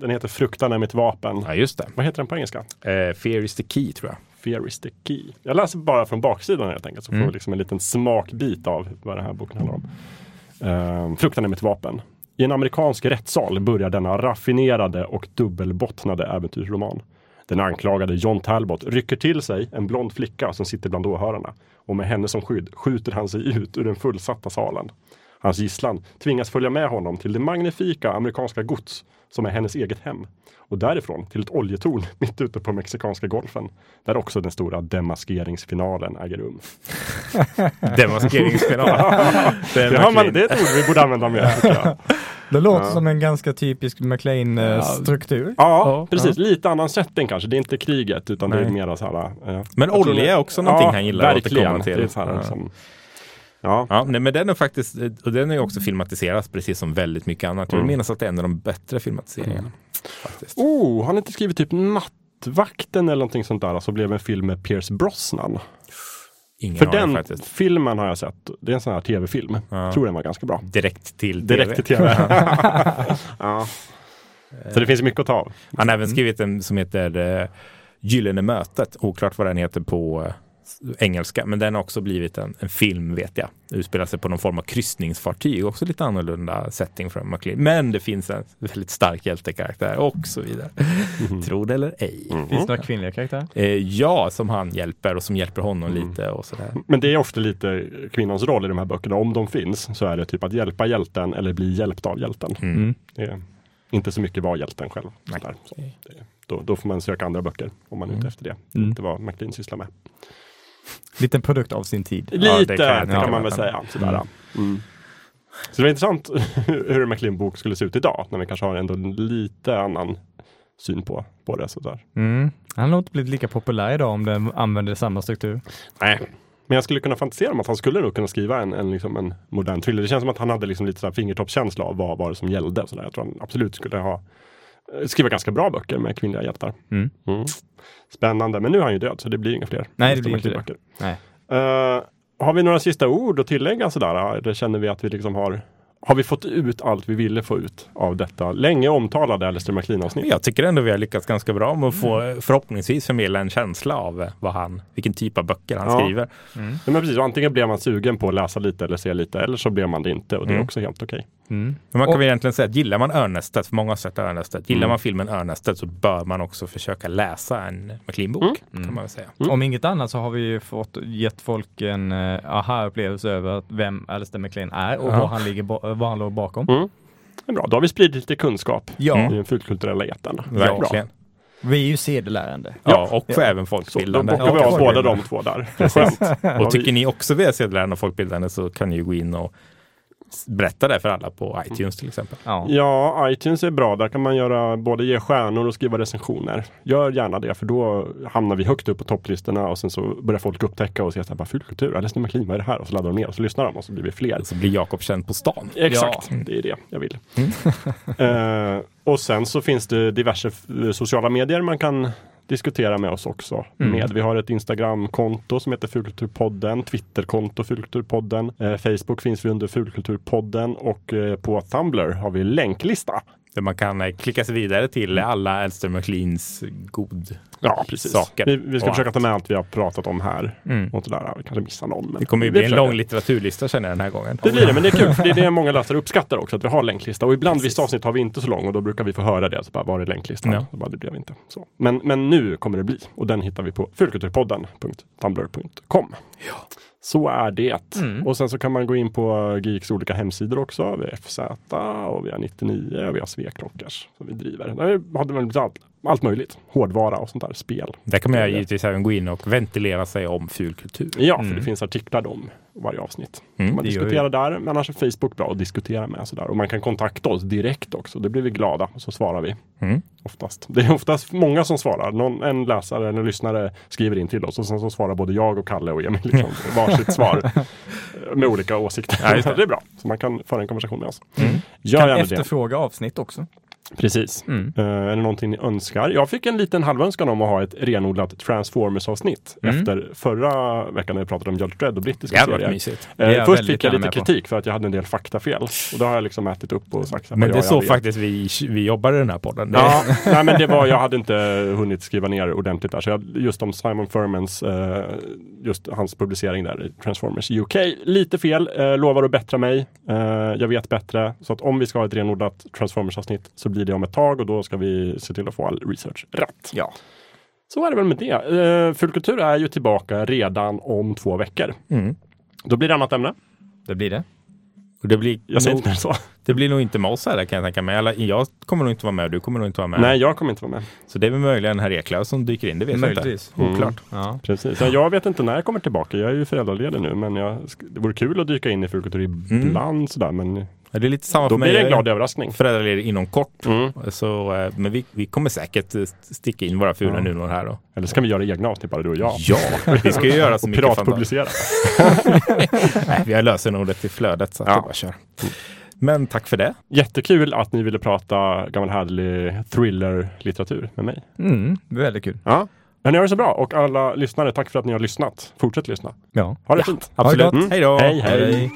den heter Fruktan är mitt vapen. Ja, just det. Vad heter den på engelska? Eh, Fear is the key tror jag. Fear is the key. Jag läser bara från baksidan helt enkelt, så får vi liksom en liten smakbit av vad den här boken handlar om. Fruktan är mitt vapen. I en amerikansk rättssal börjar denna raffinerade och dubbelbottnade äventyrsroman. Den anklagade John Talbot rycker till sig en blond flicka som sitter bland åhörarna och med henne som skydd skjuter han sig ut ur den fullsatta salen. Hans gisslan tvingas följa med honom till det magnifika amerikanska gods som är hennes eget hem. Och därifrån till ett oljetorn *laughs* mitt ute på Mexikanska golfen. Där också den stora demaskeringsfinalen äger rum. *laughs* Demaskeringsfinal. *laughs* det Det, har man, verkligen- det är ett ord vi borde använda mer. Det låter som en ganska typisk McLean-struktur. Ja, precis. Lite annan setting kanske. Det är inte kriget utan det är Nej. mer så här. eh, Men olja är också någonting han gillar att återkomma till. Det är så här, Ja. Ja. Ja, nej, men den är faktiskt, och den är också filmatiserats precis som väldigt mycket annat. Jag Mm. minnas att det är en av de bättre filmatiseringarna. Faktiskt. Oh, har ni inte skrivit typ Nattvakten eller någonting sånt där? Så blev en film med Pierce Brosnan. Ingen För den faktiskt. filmen har jag sett. Det är en sån här tv-film. Ja. Tror den var ganska bra. Direkt till Direkt till tv. *laughs* ja. Så det finns mycket att ta av. Han har även skrivit en som heter eh, Gyllene mötet. Oklart vad den heter på eh, engelska. Men den har också blivit en, en film vet jag. Utspelar sig på någon form av kryssningsfartyg. Också lite annorlunda setting från McLean. Men det finns en väldigt stark hjältekaraktär och så vidare. Tro det eller ej. Finns det några kvinnliga karaktärer? Eh, ja, som han hjälper och som hjälper honom lite och sådär. Men det är ofta lite kvinnans roll i de här böckerna. Om de finns så är det typ att hjälpa hjälten eller bli hjälpt av hjälten. Mm. Det är inte så mycket vara hjälten själv. Nej. Så det, då, då får man söka andra böcker om man är ute efter det. Mm. Inte vad McLean sysslar med. Liten produkt av sin tid. Ja, Lite, det det kan kan, jag tänka man mig. väl säga. Sådär. Mm. Så det var intressant *laughs* hur en McLean-bok skulle se ut idag. När vi kanske har ändå en lite annan syn på, på det. Sådär. Mm. Han har nog inte blivit lika populär idag om den använder samma struktur. Nej. Men jag skulle kunna fantisera om att han skulle nog kunna skriva en, en, liksom en modern thriller. Det känns som att han hade liksom lite fingertoppskänsla av vad var det som gällde. Så där. Jag tror han absolut skulle ha skriva ganska bra böcker med kvinnliga hjältar. Mm. Mm. Spännande, men nu är han ju död så det blir inga fler. Nej, det blir inte McLean-böcker. Nej. Eh, har vi några sista ord att tillägga sådär? Eller känner vi att vi liksom har har vi fått ut allt vi ville få ut av detta länge omtalade Alistair McLean-avsnitt? Jag tycker ändå vi har lyckats ganska bra med att få eh, förhoppningsvis förmedla en känsla av eh, vad han, vilken typ av böcker han Ja. skriver. Ja, men precis, antingen blir man sugen på att läsa lite eller se lite eller så blir man det inte och det är Mm. också helt okej. Mm. Men man kan Och- väl egentligen säga att gillar man Örnästet, för många har sett Örnästet, gillar Mm. man filmen Örnästet så bör man också försöka läsa en McLean-bok. Mm. Kan man säga. Mm. Om inget annat så har vi ju fått gett folk en uh, aha-upplevelse över att vem Alistair McLean är och Ja. vad han, ligger vad han låg bakom. Mm. Bra, då har vi spridit lite kunskap Ja, Mm. i den fulkulturella etern. Verkligen. vi är ju sedelärande. Ja, och Ja. även Så då folkbildande. bockar vi av båda de två där. Och tycker ni också vi är sedelärande och folkbildande så kan ni ju gå in och berätta det för alla på iTunes till exempel. Ja. Ja, iTunes är bra. Där kan man göra både ge stjärnor och skriva recensioner. Gör gärna det, för då hamnar vi högt upp på topplistorna och sen så börjar folk upptäcka och se så här, bara fulkultur, Alistair McLean, vad är det här? Och så laddar de ner och så lyssnar de och så blir vi fler. Så blir Jakob känd på stan. Exakt, det är det jag vill. *laughs* Eh, och sen så finns det diverse sociala medier man kan diskutera med oss också. Med. Vi har ett Instagramkonto som heter Fulkulturpodden, Twitterkonto Fulkulturpodden, eh, Facebook finns vi under Fulkulturpodden och eh, på Tumblr har vi länklista. Där man kan eh, klicka sig vidare till alla Alistair McLeans god Ja, precis. saker. Vi, vi ska försöka ta med allt vi har pratat om här. Mm. Och sådär. Vi kanske missar någon. Det kommer ju bli en försöker. lång litteraturlista känner jag den här gången. Det blir det, men det är kul. För det är det *laughs* många läsare uppskattar också, att vi har länklista. Och ibland vissa avsnitt har vi inte så lång och då brukar vi få höra det. Så bara, var är länklistan? Ja. Så bara, det blev inte. Så. Men, men nu kommer det bli. Och den hittar vi på fulkulturpodden.tumblr.com. Så är det. Mm. Och sen så kan man gå in på Geeks olika hemsidor också. Vi har FZ och vi har 99 och vi har Svekrockers som vi driver. Där hade väl allt, möjligt. Hårdvara och sånt där. Spel. Där kan man ju Det är det. givetvis även gå in och ventilera sig om fulkultur. Ja, för Mm. det finns artiklar om varje avsnitt. Mm, man diskuterar där, men annars är Facebook bra att diskutera med. Sådär. Och man kan kontakta oss direkt också. Det blir vi glada och så svarar vi. Mm. Oftast. Det är oftast många som svarar. Någon, en läsare eller lyssnare skriver in till oss och sen så svarar både jag och Kalle och Emil liksom, *laughs* varsitt svar. eh, Med olika åsikter. Ja, *laughs* det. det. är bra. Så man kan föra en konversation med oss. Mm. Gör Kan gärna det. efterfråga avsnitt också. Precis. Mm. Eh, är det någonting ni önskar? Jag fick en liten halvönskan om att ha ett renodlat Transformers-avsnitt Mm. efter förra veckan när vi pratade om Judge Dredd och brittiska serier. mysigt. Eh, först fick jag lite med på. kritik för att jag hade en del faktafel. Och det har jag liksom ätit upp och sagt. Men det är så vet. faktiskt vi, vi jobbar i den här podden. Ja, *laughs* nej men det var, jag *laughs* hade inte hunnit skriva ner ordentligt där. Så jag, just om Simon Furmans, eh, just hans publicering där i Transformers UK. Lite fel, eh, lovar att bättra mig. Eh, jag vet bättre. Så att om vi ska ha ett renodlat Transformers-avsnitt så blir det om ett tag och då ska vi se till att få all research rätt. Ja. Så är det väl med det. Eh, Fulkultur är ju tillbaka redan om två veckor. Mm. Då blir det annat ämne. Det blir det. Och det, blir Jag säger nog, inte så. det blir nog inte med oss här kan jag tänka mig. Eller, jag kommer nog inte vara med och du kommer nog inte vara med. Nej, jag kommer inte vara med. Så det är väl möjligen herr Eklöf som dyker in, det vet Möjligtvis. jag inte. Oklart. Ja. Precis. Ja, jag vet inte när jag kommer tillbaka. Jag är ju föräldraledig nu, men jag, det vore kul att dyka in i Fulkultur ibland sådär. Men Det är lite samma då för mig. blir det en glad överraskning. Föräldraledig inom kort. Mm. Så, eh, men vi, vi kommer säkert eh, sticka in våra fula Ja. nunor här. Då. Eller så kan vi göra egna avsnitt bara du och jag. Ja, vi ska ju göra så Och mycket fanta- piratpublicera. *laughs* Nej, vi har lösenordet i flödet så att Ja. bara kör. Men tack för det. Jättekul att ni ville prata gammal härlig thriller-litteratur med mig. Mm, väldigt kul. Ja. Men ni har det så bra och alla lyssnare, tack för att ni har lyssnat. Fortsätt lyssna. Ja. Ha det Ja, fint. Absolut. gott. Hej då. Hej, hej. Hej.